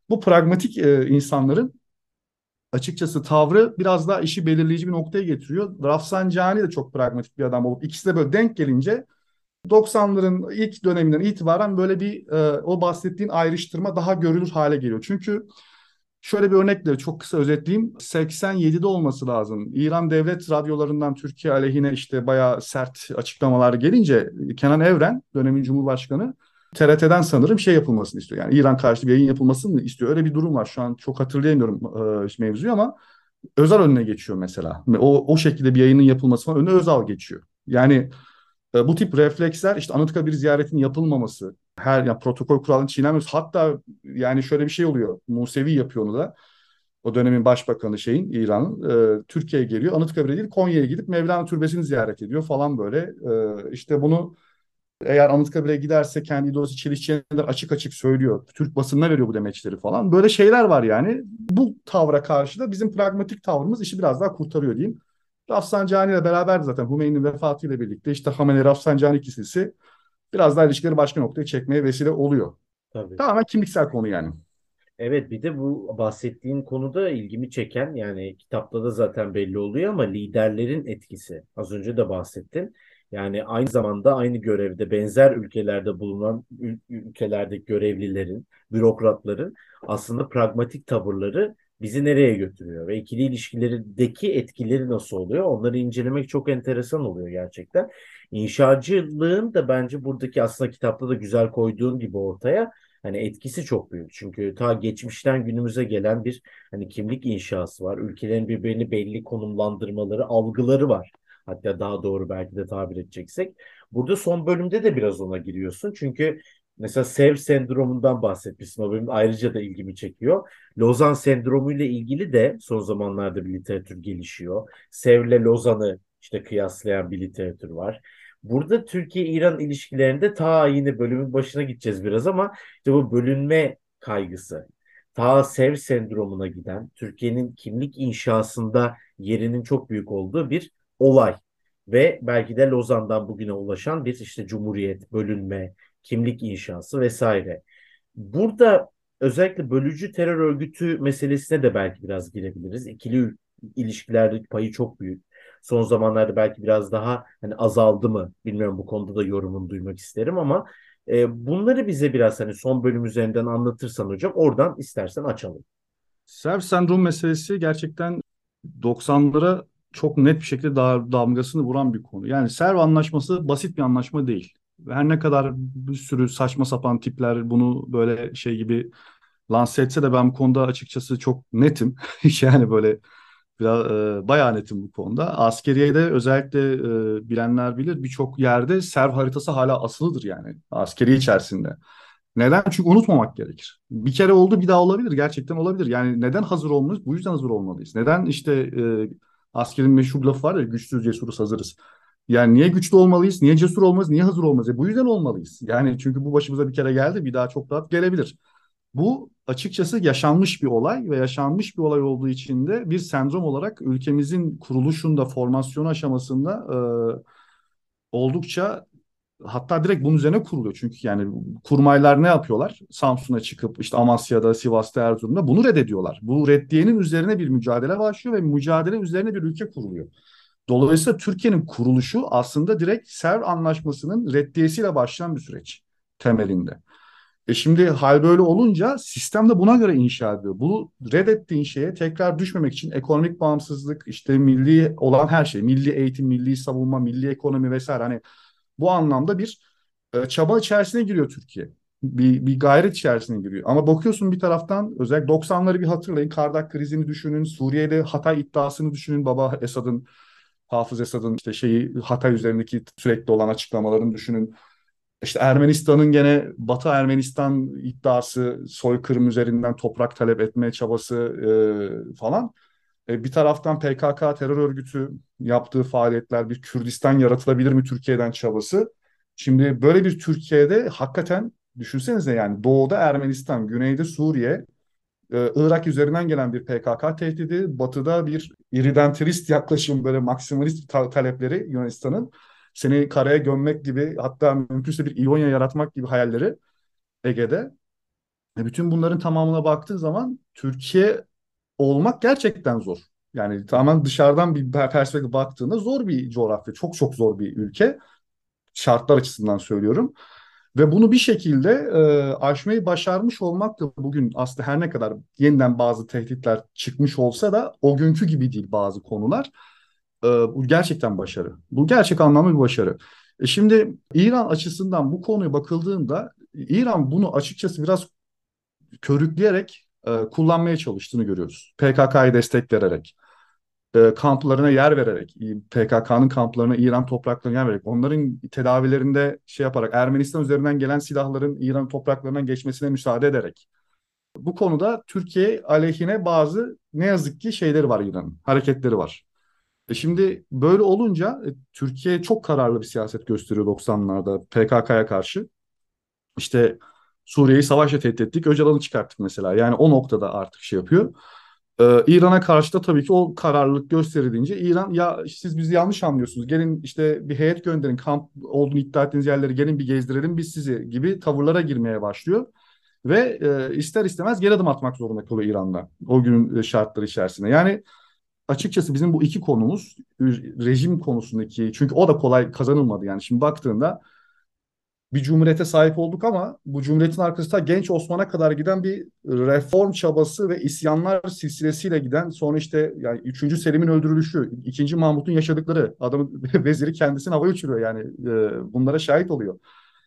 Speaker 2: Bu pragmatik e, insanların açıkçası tavrı biraz daha işi belirleyici bir noktaya getiriyor. Rafsanjani de çok pragmatik bir adam olup ikisi de böyle denk gelince 90'ların ilk döneminden itibaren böyle bir e, o bahsettiğin ayrıştırma daha görülür hale geliyor. Çünkü Şöyle bir örnekle çok kısa özetleyeyim. 87'de olması lazım. İran devlet radyolarından Türkiye aleyhine işte bayağı sert açıklamalar gelince Kenan Evren dönemin Cumhurbaşkanı TRT'den sanırım şey yapılmasını istiyor. Yani İran karşıtı bir yayın yapılmasını istiyor. Öyle bir durum var. Şu an çok hatırlayamıyorum e, mevzuyu ama Özal önüne geçiyor mesela. O, o şekilde bir yayının yapılması falan önüne Özal geçiyor. Yani e, bu tip refleksler işte Anıtkabir ziyaretinin yapılmaması, her yani protokol kuralını çiğnenmesi hatta yani şöyle bir şey oluyor. Musevi yapıyor onu da. O dönemin başbakanı şeyin İran'ın e, Türkiye'ye geliyor. Anıtkabir'e değil Konya'ya gidip Mevlana Türbesi'ni ziyaret ediyor falan böyle. E, işte bunu eğer Anıtkabir'e giderse kendi ideolojisi çelişeceğini açık açık söylüyor. Türk basınına veriyor bu demeçleri falan. Böyle şeyler var yani. Bu tavra karşı da bizim pragmatik tavrımız işi biraz daha kurtarıyor diyeyim. Rafsanjani ile beraber zaten Hümeyni'nin vefatıyla birlikte işte Hamenei Rafsanjani ikilisi biraz daha ilişkileri başka noktaya çekmeye vesile oluyor. Tabii. Tamamen kimliksel konu yani.
Speaker 1: Evet bir de bu bahsettiğin konuda ilgimi çeken yani kitapta da zaten belli oluyor ama liderlerin etkisi. Az önce de bahsettin. Yani aynı zamanda aynı görevde benzer ülkelerde bulunan ül ülkelerdeki görevlilerin, bürokratların aslında pragmatik tavırları bizi nereye götürüyor ve ikili ilişkilerindeki etkileri nasıl oluyor? Onları incelemek çok enteresan oluyor gerçekten. İnşacılığın da bence buradaki aslında kitapta da güzel koyduğun gibi ortaya hani etkisi çok büyük. Çünkü ta geçmişten günümüze gelen bir hani kimlik inşası var. Ülkelerin birbirini belli konumlandırmaları, algıları var. Hatta daha doğru belki de tabir edeceksek. Burada son bölümde de biraz ona giriyorsun. Çünkü mesela Sev sendromundan bahsetmişsin. O benim ayrıca da ilgimi çekiyor. Lozan sendromu ile ilgili de son zamanlarda bir literatür gelişiyor. Sev ile Lozan'ı işte kıyaslayan bir literatür var. Burada Türkiye-İran ilişkilerinde ta yine bölümün başına gideceğiz biraz ama işte bu bölünme kaygısı, ta Sev sendromuna giden, Türkiye'nin kimlik inşasında yerinin çok büyük olduğu bir olay ve belki de Lozan'dan bugüne ulaşan bir işte cumhuriyet, bölünme, kimlik inşası vesaire. Burada özellikle bölücü terör örgütü meselesine de belki biraz girebiliriz. İkili ilişkilerdeki payı çok büyük. Son zamanlarda belki biraz daha hani azaldı mı bilmiyorum bu konuda da yorumunu duymak isterim ama e, bunları bize biraz hani son bölüm üzerinden anlatırsan hocam oradan istersen açalım.
Speaker 2: Serv sendrom meselesi gerçekten 90'lara çok net bir şekilde damgasını vuran bir konu. Yani Serv anlaşması basit bir anlaşma değil. Her ne kadar bir sürü saçma sapan tipler bunu böyle şey gibi lanse etse de ben bu konuda açıkçası çok netim. yani böyle biraz e, bayağı netim bu konuda. Askeriyede özellikle e, bilenler bilir birçok yerde serv haritası hala asılıdır yani askeri içerisinde. Neden? Çünkü unutmamak gerekir. Bir kere oldu bir daha olabilir. Gerçekten olabilir. Yani neden hazır olmalıyız? Bu yüzden hazır olmalıyız. Neden işte e, Askerin meşhur lafı var ya güçsüz cesuruz hazırız. Yani niye güçlü olmalıyız? Niye cesur olmalıyız? Niye hazır olmalıyız? E bu yüzden olmalıyız. Yani çünkü bu başımıza bir kere geldi bir daha çok rahat gelebilir. Bu açıkçası yaşanmış bir olay ve yaşanmış bir olay olduğu için de bir sendrom olarak ülkemizin kuruluşunda, formasyon aşamasında e, oldukça hatta direkt bunun üzerine kuruluyor. Çünkü yani kurmaylar ne yapıyorlar? Samsun'a çıkıp işte Amasya'da, Sivas'ta, Erzurum'da bunu reddediyorlar. Bu reddiyenin üzerine bir mücadele başlıyor ve mücadele üzerine bir ülke kuruluyor. Dolayısıyla Türkiye'nin kuruluşu aslında direkt Serv Anlaşması'nın reddiyesiyle başlayan bir süreç temelinde. E şimdi hal böyle olunca sistem de buna göre inşa ediyor. Bu reddettiğin şeye tekrar düşmemek için ekonomik bağımsızlık, işte milli olan her şey, milli eğitim, milli savunma, milli ekonomi vesaire hani bu anlamda bir e, çaba içerisine giriyor Türkiye. Bir, bir gayret içerisine giriyor. Ama bakıyorsun bir taraftan özellikle 90'ları bir hatırlayın. Kardak krizini düşünün. Suriye'de Hatay iddiasını düşünün. Baba Esad'ın, Hafız Esad'ın işte şeyi Hatay üzerindeki sürekli olan açıklamalarını düşünün. İşte Ermenistan'ın gene Batı Ermenistan iddiası, soykırım üzerinden toprak talep etme çabası e, falan. E, bir taraftan PKK terör örgütü yaptığı faaliyetler, bir Kürdistan yaratılabilir mi Türkiye'den çabası. Şimdi böyle bir Türkiye'de hakikaten düşünsenize yani doğuda Ermenistan, güneyde Suriye, e, Irak üzerinden gelen bir PKK tehdidi, batıda bir iridentirist yaklaşım böyle maksimalist ta- talepleri Yunanistan'ın seni karaya gömmek gibi hatta mümkünse bir İonya yaratmak gibi hayalleri Ege'de. E bütün bunların tamamına baktığın zaman Türkiye olmak gerçekten zor. Yani tamamen dışarıdan bir perspektif baktığında zor bir coğrafya. Çok çok zor bir ülke. Şartlar açısından söylüyorum. Ve bunu bir şekilde e, aşmayı başarmış olmak da bugün aslında her ne kadar yeniden bazı tehditler çıkmış olsa da o günkü gibi değil bazı konular. E, bu gerçekten başarı. Bu gerçek anlamda bir başarı. E şimdi İran açısından bu konuya bakıldığında İran bunu açıkçası biraz körükleyerek e, kullanmaya çalıştığını görüyoruz. PKK'yı destek vererek, e, kamplarına yer vererek, PKK'nın kamplarına İran topraklarına yer vererek, onların tedavilerinde şey yaparak, Ermenistan üzerinden gelen silahların İran topraklarından geçmesine müsaade ederek. Bu konuda Türkiye aleyhine bazı ne yazık ki şeyleri var İran'ın, hareketleri var. E şimdi böyle olunca e, Türkiye çok kararlı bir siyaset gösteriyor 90'larda PKK'ya karşı. İşte Suriye'yi savaşla tehdit ettik, Öcalan'ı çıkarttık mesela. Yani o noktada artık şey yapıyor. Ee, İran'a karşı da tabii ki o kararlılık gösterildiğince İran ya siz bizi yanlış anlıyorsunuz. Gelin işte bir heyet gönderin kamp olduğunu iddia ettiğiniz yerleri gelin bir gezdirelim biz sizi gibi tavırlara girmeye başlıyor. Ve e, ister istemez geri adım atmak zorunda kalıyor İran'da o günün şartları içerisinde. Yani açıkçası bizim bu iki konumuz rejim konusundaki çünkü o da kolay kazanılmadı yani şimdi baktığında bir cumhuriyete sahip olduk ama bu cumhuriyetin arkasında genç Osman'a kadar giden bir reform çabası ve isyanlar silsilesiyle giden sonra işte yani 3. Selim'in öldürülüşü, 2. Mahmut'un yaşadıkları adamın veziri kendisini havaya uçuruyor yani e, bunlara şahit oluyor.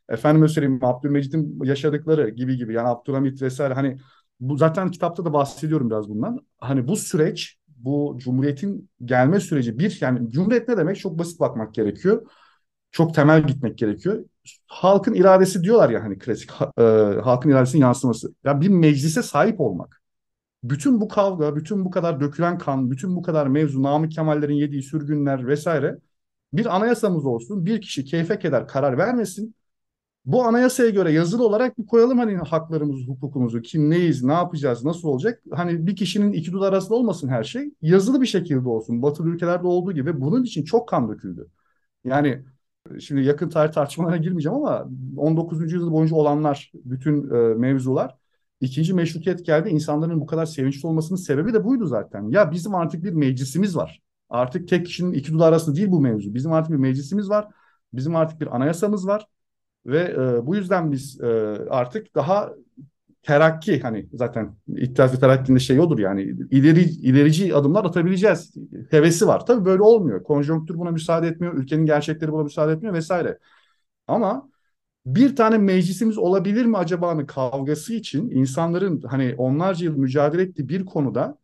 Speaker 2: Efendim söyleyeyim Abdülmecit'in yaşadıkları gibi gibi yani Abdülhamit vesaire hani bu zaten kitapta da bahsediyorum biraz bundan. Hani bu süreç bu cumhuriyetin gelme süreci bir yani cumhuriyet ne demek çok basit bakmak gerekiyor. Çok temel gitmek gerekiyor. Halkın iradesi diyorlar ya hani klasik e, halkın iradesinin yansıması. Ya bir meclise sahip olmak. Bütün bu kavga, bütün bu kadar dökülen kan, bütün bu kadar mevzu, Namık Kemallerin yediği sürgünler vesaire bir anayasamız olsun. Bir kişi keyfe keder karar vermesin bu anayasaya göre yazılı olarak bir koyalım hani haklarımızı, hukukumuzu, kim neyiz, ne yapacağız, nasıl olacak? Hani bir kişinin iki dudar arasında olmasın her şey. Yazılı bir şekilde olsun. Batılı ülkelerde olduğu gibi bunun için çok kan döküldü. Yani şimdi yakın tarih tartışmalarına girmeyeceğim ama 19. yüzyıl boyunca olanlar, bütün e, mevzular ikinci meşrutiyet geldi. İnsanların bu kadar sevinçli olmasının sebebi de buydu zaten. Ya bizim artık bir meclisimiz var. Artık tek kişinin iki dudar arasında değil bu mevzu. Bizim artık bir meclisimiz var. Bizim artık bir anayasamız var ve e, bu yüzden biz e, artık daha terakki hani zaten İttihat ve Terakki'nin şey odur yani ileri ilerici adımlar atabileceğiz hevesi var. Tabii böyle olmuyor. Konjonktür buna müsaade etmiyor. Ülkenin gerçekleri buna müsaade etmiyor vesaire. Ama bir tane meclisimiz olabilir mi acaba'nın kavgası için insanların hani onlarca yıl mücadele ettiği bir konuda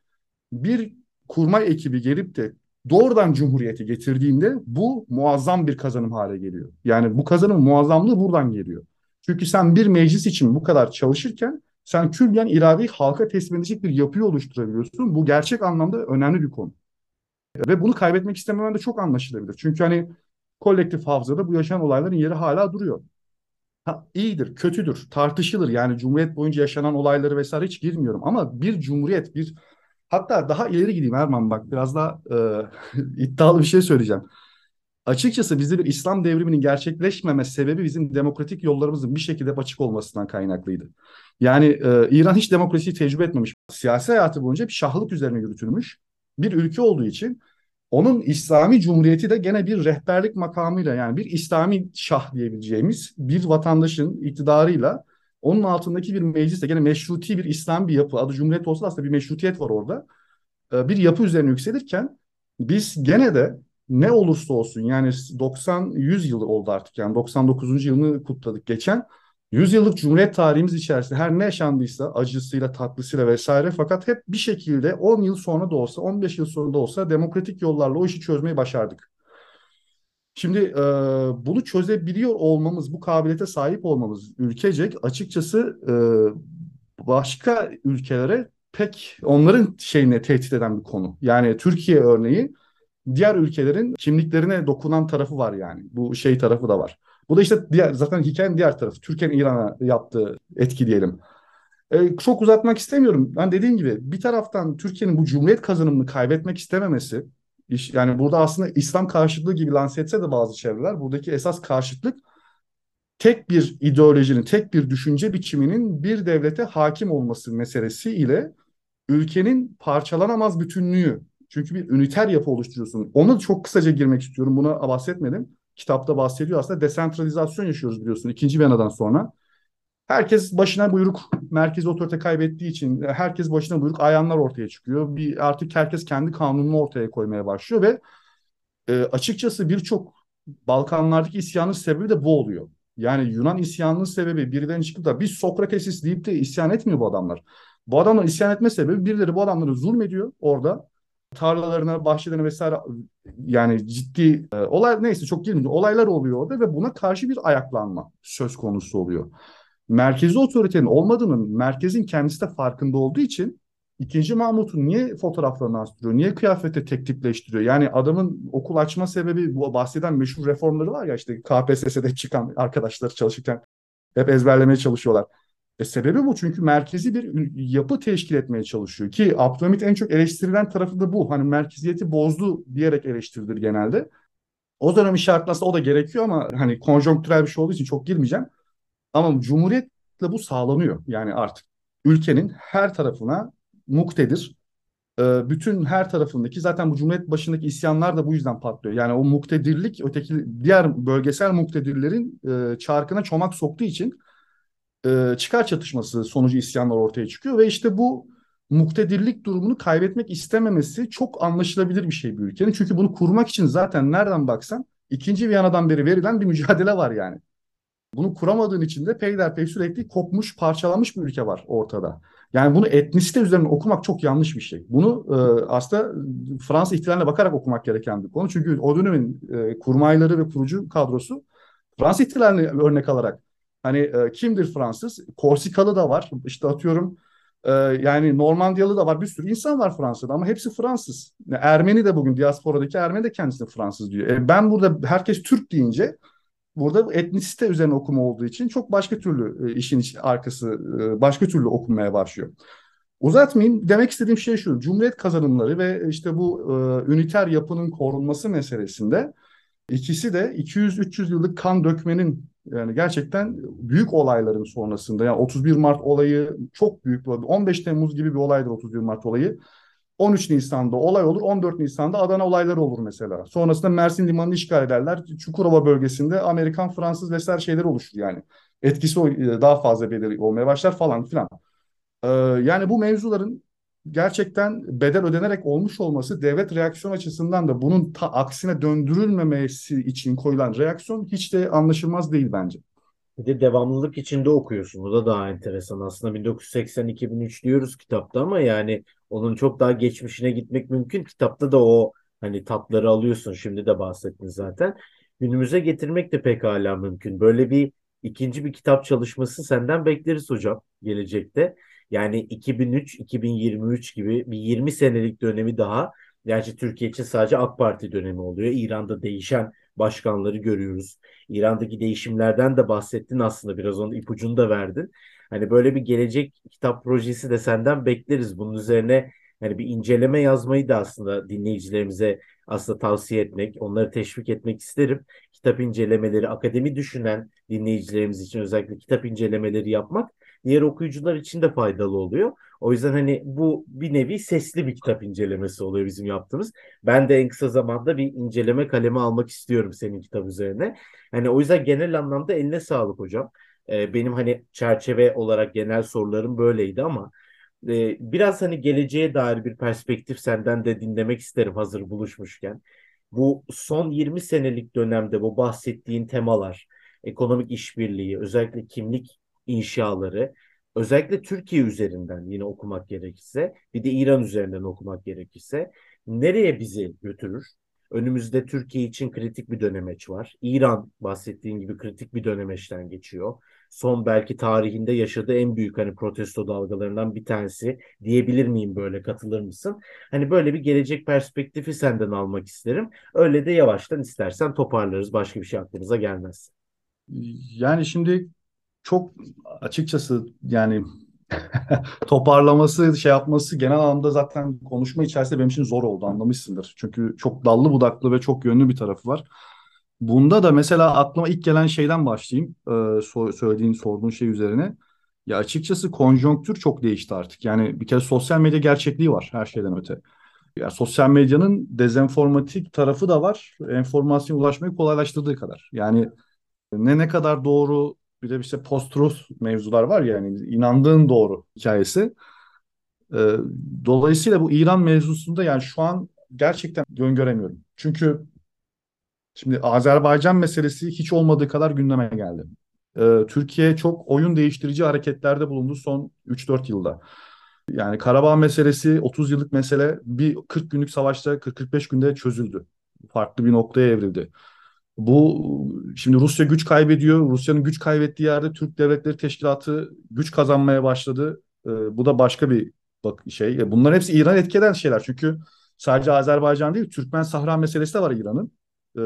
Speaker 2: bir kurmay ekibi gelip de doğrudan cumhuriyeti getirdiğinde bu muazzam bir kazanım hale geliyor. Yani bu kazanım muazzamlığı buradan geliyor. Çünkü sen bir meclis için bu kadar çalışırken sen külliyen iradeyi halka teslim edecek bir yapıyı oluşturabiliyorsun. Bu gerçek anlamda önemli bir konu. Ve bunu kaybetmek istememen de çok anlaşılabilir. Çünkü hani kolektif hafızada bu yaşanan olayların yeri hala duruyor. Ha, iyidir, kötüdür, tartışılır. Yani Cumhuriyet boyunca yaşanan olayları vesaire hiç girmiyorum. Ama bir Cumhuriyet, bir Hatta daha ileri gideyim Erman bak biraz daha e, iddialı bir şey söyleyeceğim. Açıkçası bizde bir İslam devriminin gerçekleşmeme sebebi bizim demokratik yollarımızın bir şekilde açık olmasından kaynaklıydı. Yani e, İran hiç demokrasiyi tecrübe etmemiş. Siyasi hayatı boyunca bir şahlık üzerine yürütülmüş bir ülke olduğu için onun İslami Cumhuriyeti de gene bir rehberlik makamıyla yani bir İslami şah diyebileceğimiz bir vatandaşın iktidarıyla onun altındaki bir mecliste gene meşruti bir İslam bir yapı. Adı Cumhuriyet olsa aslında bir meşrutiyet var orada. Ee, bir yapı üzerine yükselirken biz gene de ne olursa olsun yani 90-100 yıl oldu artık yani 99. yılını kutladık geçen. 100 yıllık Cumhuriyet tarihimiz içerisinde her ne yaşandıysa acısıyla tatlısıyla vesaire fakat hep bir şekilde 10 yıl sonra da olsa 15 yıl sonra da olsa demokratik yollarla o işi çözmeyi başardık. Şimdi e, bunu çözebiliyor olmamız, bu kabiliyete sahip olmamız ülkecek açıkçası e, başka ülkelere pek onların şeyine tehdit eden bir konu. Yani Türkiye örneği diğer ülkelerin kimliklerine dokunan tarafı var yani. Bu şey tarafı da var. Bu da işte diğer zaten hikayenin diğer tarafı. Türkiye'nin İran'a yaptığı etki diyelim. Ee, çok uzatmak istemiyorum. Ben dediğim gibi bir taraftan Türkiye'nin bu cumhuriyet kazanımını kaybetmek istememesi yani burada aslında İslam karşıtlığı gibi lanse etse de bazı çevreler buradaki esas karşıtlık tek bir ideolojinin, tek bir düşünce biçiminin bir devlete hakim olması meselesi ile ülkenin parçalanamaz bütünlüğü. Çünkü bir üniter yapı oluşturuyorsun. Onu çok kısaca girmek istiyorum. Buna bahsetmedim. Kitapta bahsediyor aslında. Desentralizasyon yaşıyoruz biliyorsun ikinci Viyana'dan sonra. Herkes başına buyruk, merkez otorite kaybettiği için herkes başına buyruk ayanlar ortaya çıkıyor. Bir artık herkes kendi kanununu ortaya koymaya başlıyor ve e, açıkçası birçok Balkanlardaki isyanın sebebi de bu oluyor. Yani Yunan isyanının sebebi birilerinin çıkıp da biz Sokratesis deyip de isyan etmiyor bu adamlar. Bu adamların isyan etme sebebi birileri bu adamları zulmediyor orada. Tarlalarına, bahçelerine vesaire yani ciddi e, olay neyse çok girmeyeceğim. Olaylar oluyor orada ve buna karşı bir ayaklanma söz konusu oluyor. Merkezi otoritenin olmadığının merkezin kendisi de farkında olduğu için İkinci Mahmut'un niye fotoğraflarını astırıyor? Niye kıyafeti tek tipleştiriyor? Yani adamın okul açma sebebi bu bahseden meşhur reformları var ya işte KPSS'de çıkan arkadaşlar çalışırken hep ezberlemeye çalışıyorlar. E sebebi bu çünkü merkezi bir yapı teşkil etmeye çalışıyor ki Abdülhamit en çok eleştirilen tarafı da bu. Hani merkeziyeti bozdu diyerek eleştirilir genelde. O dönemin şartlarında o da gerekiyor ama hani konjonktürel bir şey olduğu için çok girmeyeceğim. Ama Cumhuriyetle bu sağlanıyor. Yani artık ülkenin her tarafına muktedir. Ee, bütün her tarafındaki zaten bu Cumhuriyet başındaki isyanlar da bu yüzden patlıyor. Yani o muktedirlik öteki diğer bölgesel muktedirlerin e, çarkına çomak soktuğu için e, çıkar çatışması sonucu isyanlar ortaya çıkıyor ve işte bu muktedirlik durumunu kaybetmek istememesi çok anlaşılabilir bir şey bir ülkenin. Çünkü bunu kurmak için zaten nereden baksan ikinci Viyana'dan beri verilen bir mücadele var yani. Bunu kuramadığın için de peyderpey sürekli kopmuş, parçalanmış bir ülke var ortada. Yani bunu etnisite üzerine okumak çok yanlış bir şey. Bunu e, aslında Fransız ihtilaline bakarak okumak gereken bir konu. Çünkü o dönemin e, kurmayları ve kurucu kadrosu Fransız ihtilalini örnek alarak hani e, kimdir Fransız? Korsikalı da var. İşte atıyorum e, yani Normandiyalı da var. Bir sürü insan var Fransa'da ama hepsi Fransız. Ermeni de bugün diasporadaki Ermeni de kendisine Fransız diyor. E, ben burada herkes Türk deyince Burada etnisite üzerine okuma olduğu için çok başka türlü e, işin arkası e, başka türlü okunmaya başlıyor. Uzatmayayım. Demek istediğim şey şu. Cumhuriyet kazanımları ve işte bu e, üniter yapının korunması meselesinde ikisi de 200-300 yıllık kan dökmenin yani gerçekten büyük olayların sonrasında yani 31 Mart olayı çok büyük bir 15 Temmuz gibi bir olaydır 31 Mart olayı. 13 Nisan'da olay olur, 14 Nisan'da Adana olayları olur mesela. Sonrasında Mersin Limanı'nı işgal ederler. Çukurova bölgesinde Amerikan, Fransız vesaire şeyler oluşur yani. Etkisi e, daha fazla belirli olmaya başlar falan filan. Ee, yani bu mevzuların gerçekten bedel ödenerek olmuş olması devlet reaksiyon açısından da bunun ta aksine döndürülmemesi için koyulan reaksiyon hiç de anlaşılmaz değil bence.
Speaker 1: Bir de devamlılık içinde okuyorsun. O da daha enteresan. Aslında 1980-2003 diyoruz kitapta ama yani onun çok daha geçmişine gitmek mümkün. Kitapta da o hani tatları alıyorsun. Şimdi de bahsettin zaten. Günümüze getirmek de pekala mümkün. Böyle bir ikinci bir kitap çalışması senden bekleriz hocam gelecekte. Yani 2003-2023 gibi bir 20 senelik dönemi daha. Gerçi Türkiye için sadece AK Parti dönemi oluyor. İran'da değişen başkanları görüyoruz. İran'daki değişimlerden de bahsettin aslında biraz onun ipucunu da verdin. Hani böyle bir gelecek kitap projesi de senden bekleriz. Bunun üzerine hani bir inceleme yazmayı da aslında dinleyicilerimize aslında tavsiye etmek, onları teşvik etmek isterim. Kitap incelemeleri, akademi düşünen dinleyicilerimiz için özellikle kitap incelemeleri yapmak diğer okuyucular için de faydalı oluyor. O yüzden hani bu bir nevi sesli bir kitap incelemesi oluyor bizim yaptığımız. Ben de en kısa zamanda bir inceleme kalemi almak istiyorum senin kitap üzerine. Hani o yüzden genel anlamda eline sağlık hocam. Ee, benim hani çerçeve olarak genel sorularım böyleydi ama e, biraz hani geleceğe dair bir perspektif senden de dinlemek isterim hazır buluşmuşken. Bu son 20 senelik dönemde bu bahsettiğin temalar, ekonomik işbirliği, özellikle kimlik inşaları özellikle Türkiye üzerinden yine okumak gerekirse bir de İran üzerinden okumak gerekirse nereye bizi götürür? Önümüzde Türkiye için kritik bir dönemeç var. İran bahsettiğin gibi kritik bir dönemeçten geçiyor. Son belki tarihinde yaşadığı en büyük hani protesto dalgalarından bir tanesi diyebilir miyim böyle katılır mısın? Hani böyle bir gelecek perspektifi senden almak isterim. Öyle de yavaştan istersen toparlarız başka bir şey aklımıza gelmez.
Speaker 2: Yani şimdi çok açıkçası yani toparlaması, şey yapması genel anlamda zaten konuşma içerisinde benim için zor oldu anlamışsındır. Çünkü çok dallı budaklı ve çok yönlü bir tarafı var. Bunda da mesela aklıma ilk gelen şeyden başlayayım. Ee, söylediğin, sorduğun şey üzerine. Ya açıkçası konjonktür çok değişti artık. Yani bir kere sosyal medya gerçekliği var her şeyden öte. Ya sosyal medyanın dezenformatik tarafı da var. Enformasyon ulaşmayı kolaylaştırdığı kadar. Yani ne ne kadar doğru bir de işte post-truth mevzular var ya yani inandığın doğru hikayesi. Ee, dolayısıyla bu İran mevzusunda yani şu an gerçekten öngöremiyorum. Çünkü şimdi Azerbaycan meselesi hiç olmadığı kadar gündeme geldi. e, Türkiye çok oyun değiştirici hareketlerde bulundu son 3-4 yılda. Yani Karabağ meselesi 30 yıllık mesele bir 40 günlük savaşta 40-45 günde çözüldü. Farklı bir noktaya evrildi. Bu şimdi Rusya güç kaybediyor. Rusya'nın güç kaybettiği yerde Türk Devletleri Teşkilatı güç kazanmaya başladı. Ee, bu da başka bir bak şey. E, bunların hepsi İran etkileyen şeyler. Çünkü sadece Azerbaycan değil, Türkmen Sahra meselesi de var İran'ın. Ee,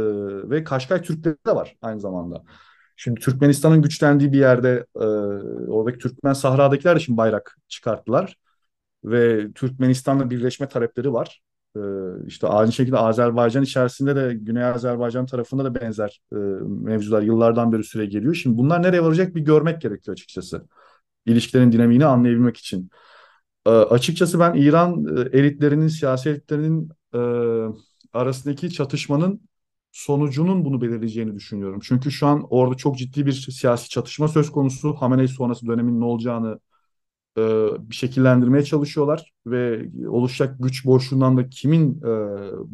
Speaker 2: ve Kaşkay Türkleri de var aynı zamanda. Şimdi Türkmenistan'ın güçlendiği bir yerde e, oradaki Türkmen Sahra'dakiler şimdi bayrak çıkarttılar. Ve Türkmenistan'la birleşme talepleri var. Ee, işte aynı şekilde Azerbaycan içerisinde de Güney Azerbaycan tarafında da benzer e, mevzular yıllardan beri süre geliyor. Şimdi bunlar nereye varacak bir görmek gerekiyor açıkçası. İlişkilerin dinamiğini anlayabilmek için. E, açıkçası ben İran e, elitlerinin, siyasi elitlerinin e, arasındaki çatışmanın sonucunun bunu belirleyeceğini düşünüyorum. Çünkü şu an orada çok ciddi bir siyasi çatışma söz konusu. Hamenei sonrası dönemin ne olacağını e, şekillendirmeye çalışıyorlar ve oluşacak güç boşluğundan da kimin e,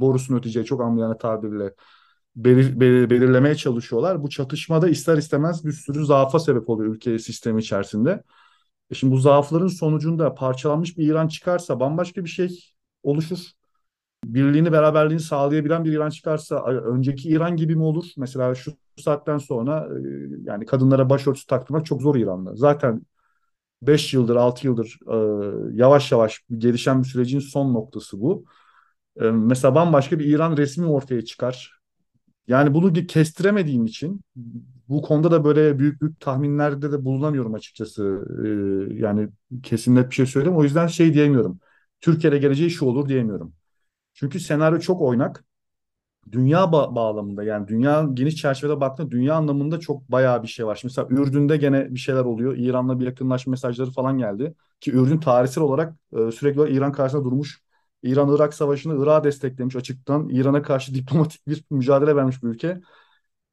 Speaker 2: borusunu öteceği çok amiyane tabirle belir, belir, belirlemeye çalışıyorlar. Bu çatışmada ister istemez bir sürü zaafa sebep oluyor ülke sistemi içerisinde. E şimdi bu zaafların sonucunda parçalanmış bir İran çıkarsa bambaşka bir şey oluşur. Birliğini, beraberliğini sağlayabilen bir İran çıkarsa önceki İran gibi mi olur? Mesela şu saatten sonra e, yani kadınlara başörtüsü taktırmak çok zor İran'da. Zaten 5 yıldır 6 yıldır e, yavaş yavaş gelişen bir sürecin son noktası bu. E, mesela bambaşka bir İran resmi ortaya çıkar. Yani bunu kestiremediğim için bu konuda da böyle büyük büyük tahminlerde de bulunamıyorum açıkçası. E, yani kesin net bir şey söyleyeyim. O yüzden şey diyemiyorum. Türkiye'de geleceği şu olur diyemiyorum. Çünkü senaryo çok oynak dünya ba- bağlamında yani dünya geniş çerçevede baktığında dünya anlamında çok bayağı bir şey var. Mesela Ürdün'de gene bir şeyler oluyor. İran'la bir yakınlaşma mesajları falan geldi. Ki Ürdün tarihsel olarak e, sürekli olarak İran karşısında durmuş. İran-Irak savaşını Irak'a desteklemiş açıktan. İran'a karşı diplomatik bir mücadele vermiş bir ülke.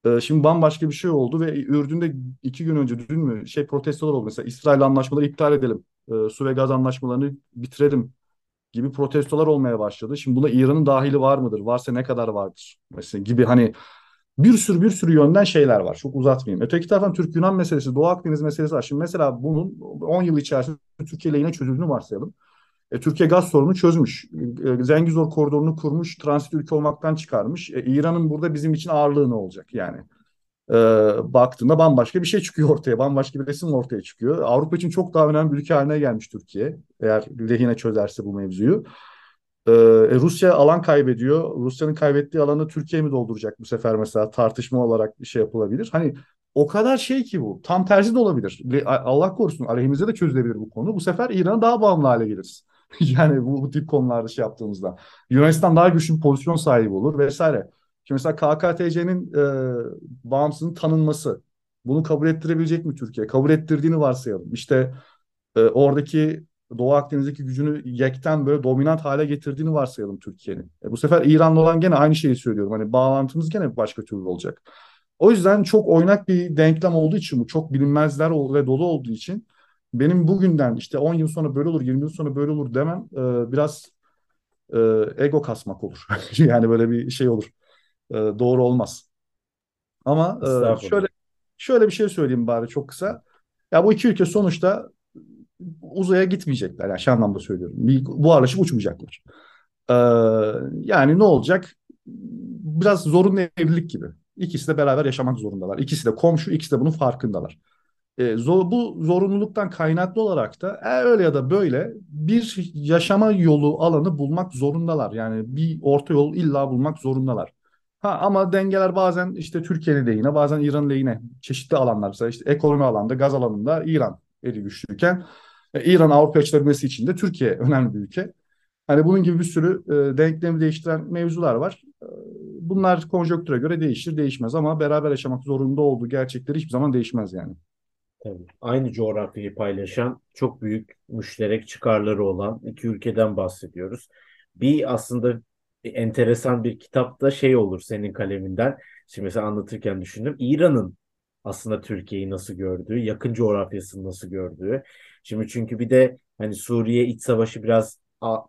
Speaker 2: E, şimdi bambaşka bir şey oldu ve Ürdün'de iki gün önce dün mü şey protestolar oldu. Mesela İsrail anlaşmaları iptal edelim. E, su ve gaz anlaşmalarını bitirelim gibi protestolar olmaya başladı. Şimdi buna İran'ın dahili var mıdır? Varsa ne kadar vardır? Mesela gibi hani bir sürü bir sürü yönden şeyler var. Çok uzatmayayım. Öteki taraftan Türk-Yunan meselesi, Doğu Akdeniz meselesi var. Şimdi mesela bunun 10 yıl içerisinde Türkiye ile yine çözüldüğünü varsayalım. E, Türkiye gaz sorunu çözmüş. E, Zengizor koridorunu kurmuş, transit ülke olmaktan çıkarmış. E, İran'ın burada bizim için ağırlığı ne olacak yani? E, baktığında bambaşka bir şey çıkıyor ortaya. Bambaşka bir resim ortaya çıkıyor. Avrupa için çok daha önemli bir ülke haline gelmiş Türkiye. Eğer lehine çözerse bu mevzuyu. E, Rusya alan kaybediyor. Rusya'nın kaybettiği alanı Türkiye mi dolduracak bu sefer mesela tartışma olarak bir şey yapılabilir. Hani o kadar şey ki bu. Tam tersi de olabilir. Allah korusun aleyhimize de çözülebilir bu konu. Bu sefer İran'a daha bağımlı hale geliriz. yani bu, bu tip konularda şey yaptığımızda. Yunanistan daha güçlü bir pozisyon sahibi olur vesaire. Şimdi mesela KKTC'nin e, bağımsızlığının tanınması. Bunu kabul ettirebilecek mi Türkiye? Kabul ettirdiğini varsayalım. İşte e, oradaki Doğu Akdeniz'deki gücünü yekten böyle dominant hale getirdiğini varsayalım Türkiye'nin. E, bu sefer İran'la olan gene aynı şeyi söylüyorum. Hani bağlantımız gene başka türlü olacak. O yüzden çok oynak bir denklem olduğu için bu çok bilinmezler ve dolu olduğu için benim bugünden işte 10 yıl sonra böyle olur 20 yıl sonra böyle olur demem e, biraz e, ego kasmak olur. yani böyle bir şey olur. E, doğru olmaz. Ama e, şöyle şöyle bir şey söyleyeyim bari çok kısa. Ya bu iki ülke sonuçta uzaya gitmeyecekler. Yani şu anlamda söylüyorum. Bir, buharlaşıp uçmayacaklar. Ee, yani ne olacak? Biraz zorunlu evlilik gibi. İkisi de beraber yaşamak zorundalar. İkisi de komşu, ikisi de bunun farkındalar. E, zor, bu zorunluluktan kaynaklı olarak da e, öyle ya da böyle bir yaşama yolu alanı bulmak zorundalar. Yani bir orta yol illa bulmak zorundalar. Ha, ama dengeler bazen işte Türkiye'nin lehine bazen İran'ın lehine çeşitli alanlar mesela işte ekonomi alanda gaz alanında İran eli güçlüyken e, İran Avrupa açılabilmesi için de Türkiye önemli bir ülke. Hani bunun gibi bir sürü e, denklemi değiştiren mevzular var. E, bunlar konjonktüre göre değişir değişmez ama beraber yaşamak zorunda olduğu gerçekleri hiçbir zaman değişmez yani.
Speaker 1: Tabii. Aynı coğrafyayı paylaşan çok büyük müşterek çıkarları olan iki ülkeden bahsediyoruz. Bir aslında enteresan bir kitapta şey olur senin kaleminden. Şimdi mesela anlatırken düşündüm. İran'ın aslında Türkiye'yi nasıl gördüğü, yakın coğrafyasını nasıl gördüğü. Şimdi çünkü bir de hani Suriye iç savaşı biraz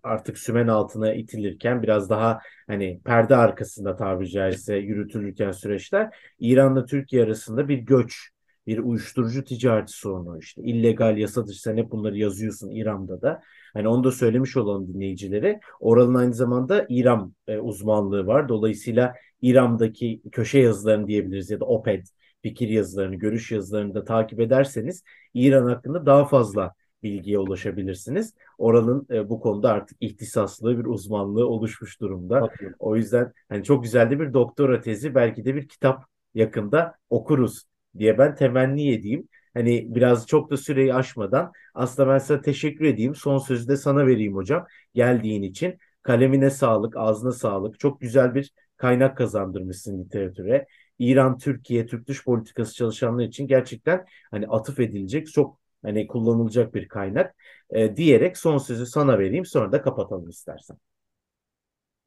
Speaker 1: artık sümen altına itilirken biraz daha hani perde arkasında tabiri caizse yürütülürken süreçler İran'la Türkiye arasında bir göç bir uyuşturucu ticareti sorunu işte illegal yasa dışı sen hep bunları yazıyorsun İran'da da. Hani onu da söylemiş olan dinleyicilere. Oral'ın aynı zamanda İran e, uzmanlığı var. Dolayısıyla İran'daki köşe yazılarını diyebiliriz ya da OPED fikir yazılarını, görüş yazılarını da takip ederseniz İran hakkında daha fazla bilgiye ulaşabilirsiniz. Oral'ın e, bu konuda artık ihtisaslı bir uzmanlığı oluşmuş durumda. Tabii. O yüzden hani çok güzel de bir doktora tezi belki de bir kitap yakında okuruz diye ben temenni edeyim. Hani biraz çok da süreyi aşmadan aslında ben sana teşekkür edeyim. Son sözü de sana vereyim hocam. Geldiğin için. Kalemine sağlık, ağzına sağlık. Çok güzel bir kaynak kazandırmışsın literatüre. İran, Türkiye, Türk dış politikası çalışanlar için gerçekten hani atıf edilecek çok hani kullanılacak bir kaynak e, diyerek son sözü sana vereyim sonra da kapatalım istersen.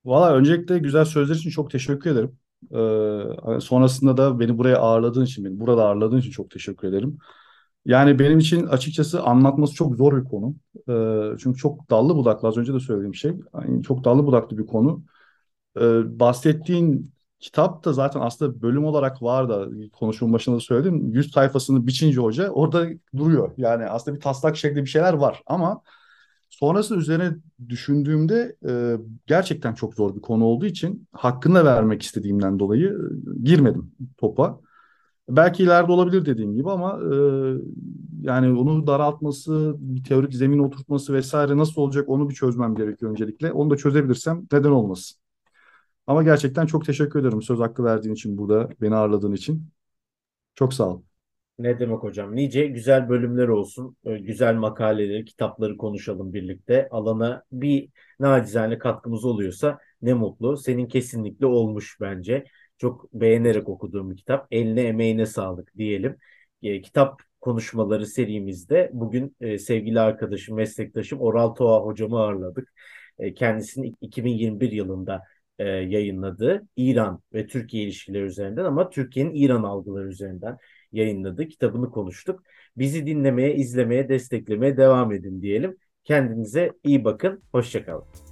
Speaker 2: Valla öncelikle güzel sözler için çok teşekkür ederim. Ee, sonrasında da beni buraya ağırladığın için, beni burada ağırladığın için çok teşekkür ederim. Yani benim için açıkçası anlatması çok zor bir konu. Ee, çünkü çok dallı budaklı, az önce de söylediğim şey. Yani çok dallı budaklı bir konu. Ee, bahsettiğin kitap da zaten aslında bölüm olarak var da konuşmanın başında da söyledim. 100 sayfasını biçince hoca orada duruyor. Yani aslında bir taslak şeklinde bir şeyler var ama sonrası üzerine düşündüğümde e, gerçekten çok zor bir konu olduğu için hakkını vermek istediğimden dolayı e, girmedim topa. Belki ileride olabilir dediğim gibi ama e, yani onu daraltması, bir teorik zemin oturtması vesaire nasıl olacak onu bir çözmem gerekiyor öncelikle. Onu da çözebilirsem neden olmasın. Ama gerçekten çok teşekkür ederim söz hakkı verdiğin için burada, beni ağırladığın için. Çok sağ ol.
Speaker 1: Ne demek hocam? Nice güzel bölümler olsun. Güzel makaleleri, kitapları konuşalım birlikte. Alana bir nacizane katkımız oluyorsa ne mutlu. Senin kesinlikle olmuş bence. Çok beğenerek okuduğum bir kitap. Eline emeğine sağlık diyelim. E, kitap konuşmaları serimizde bugün e, sevgili arkadaşım, meslektaşım Oral Toğa hocamı ağırladık. E, kendisinin 2021 yılında e, yayınladığı İran ve Türkiye ilişkileri üzerinden ama Türkiye'nin İran algıları üzerinden yayınladığı kitabını konuştuk. Bizi dinlemeye, izlemeye, desteklemeye devam edin diyelim. Kendinize iyi bakın. Hoşçakalın.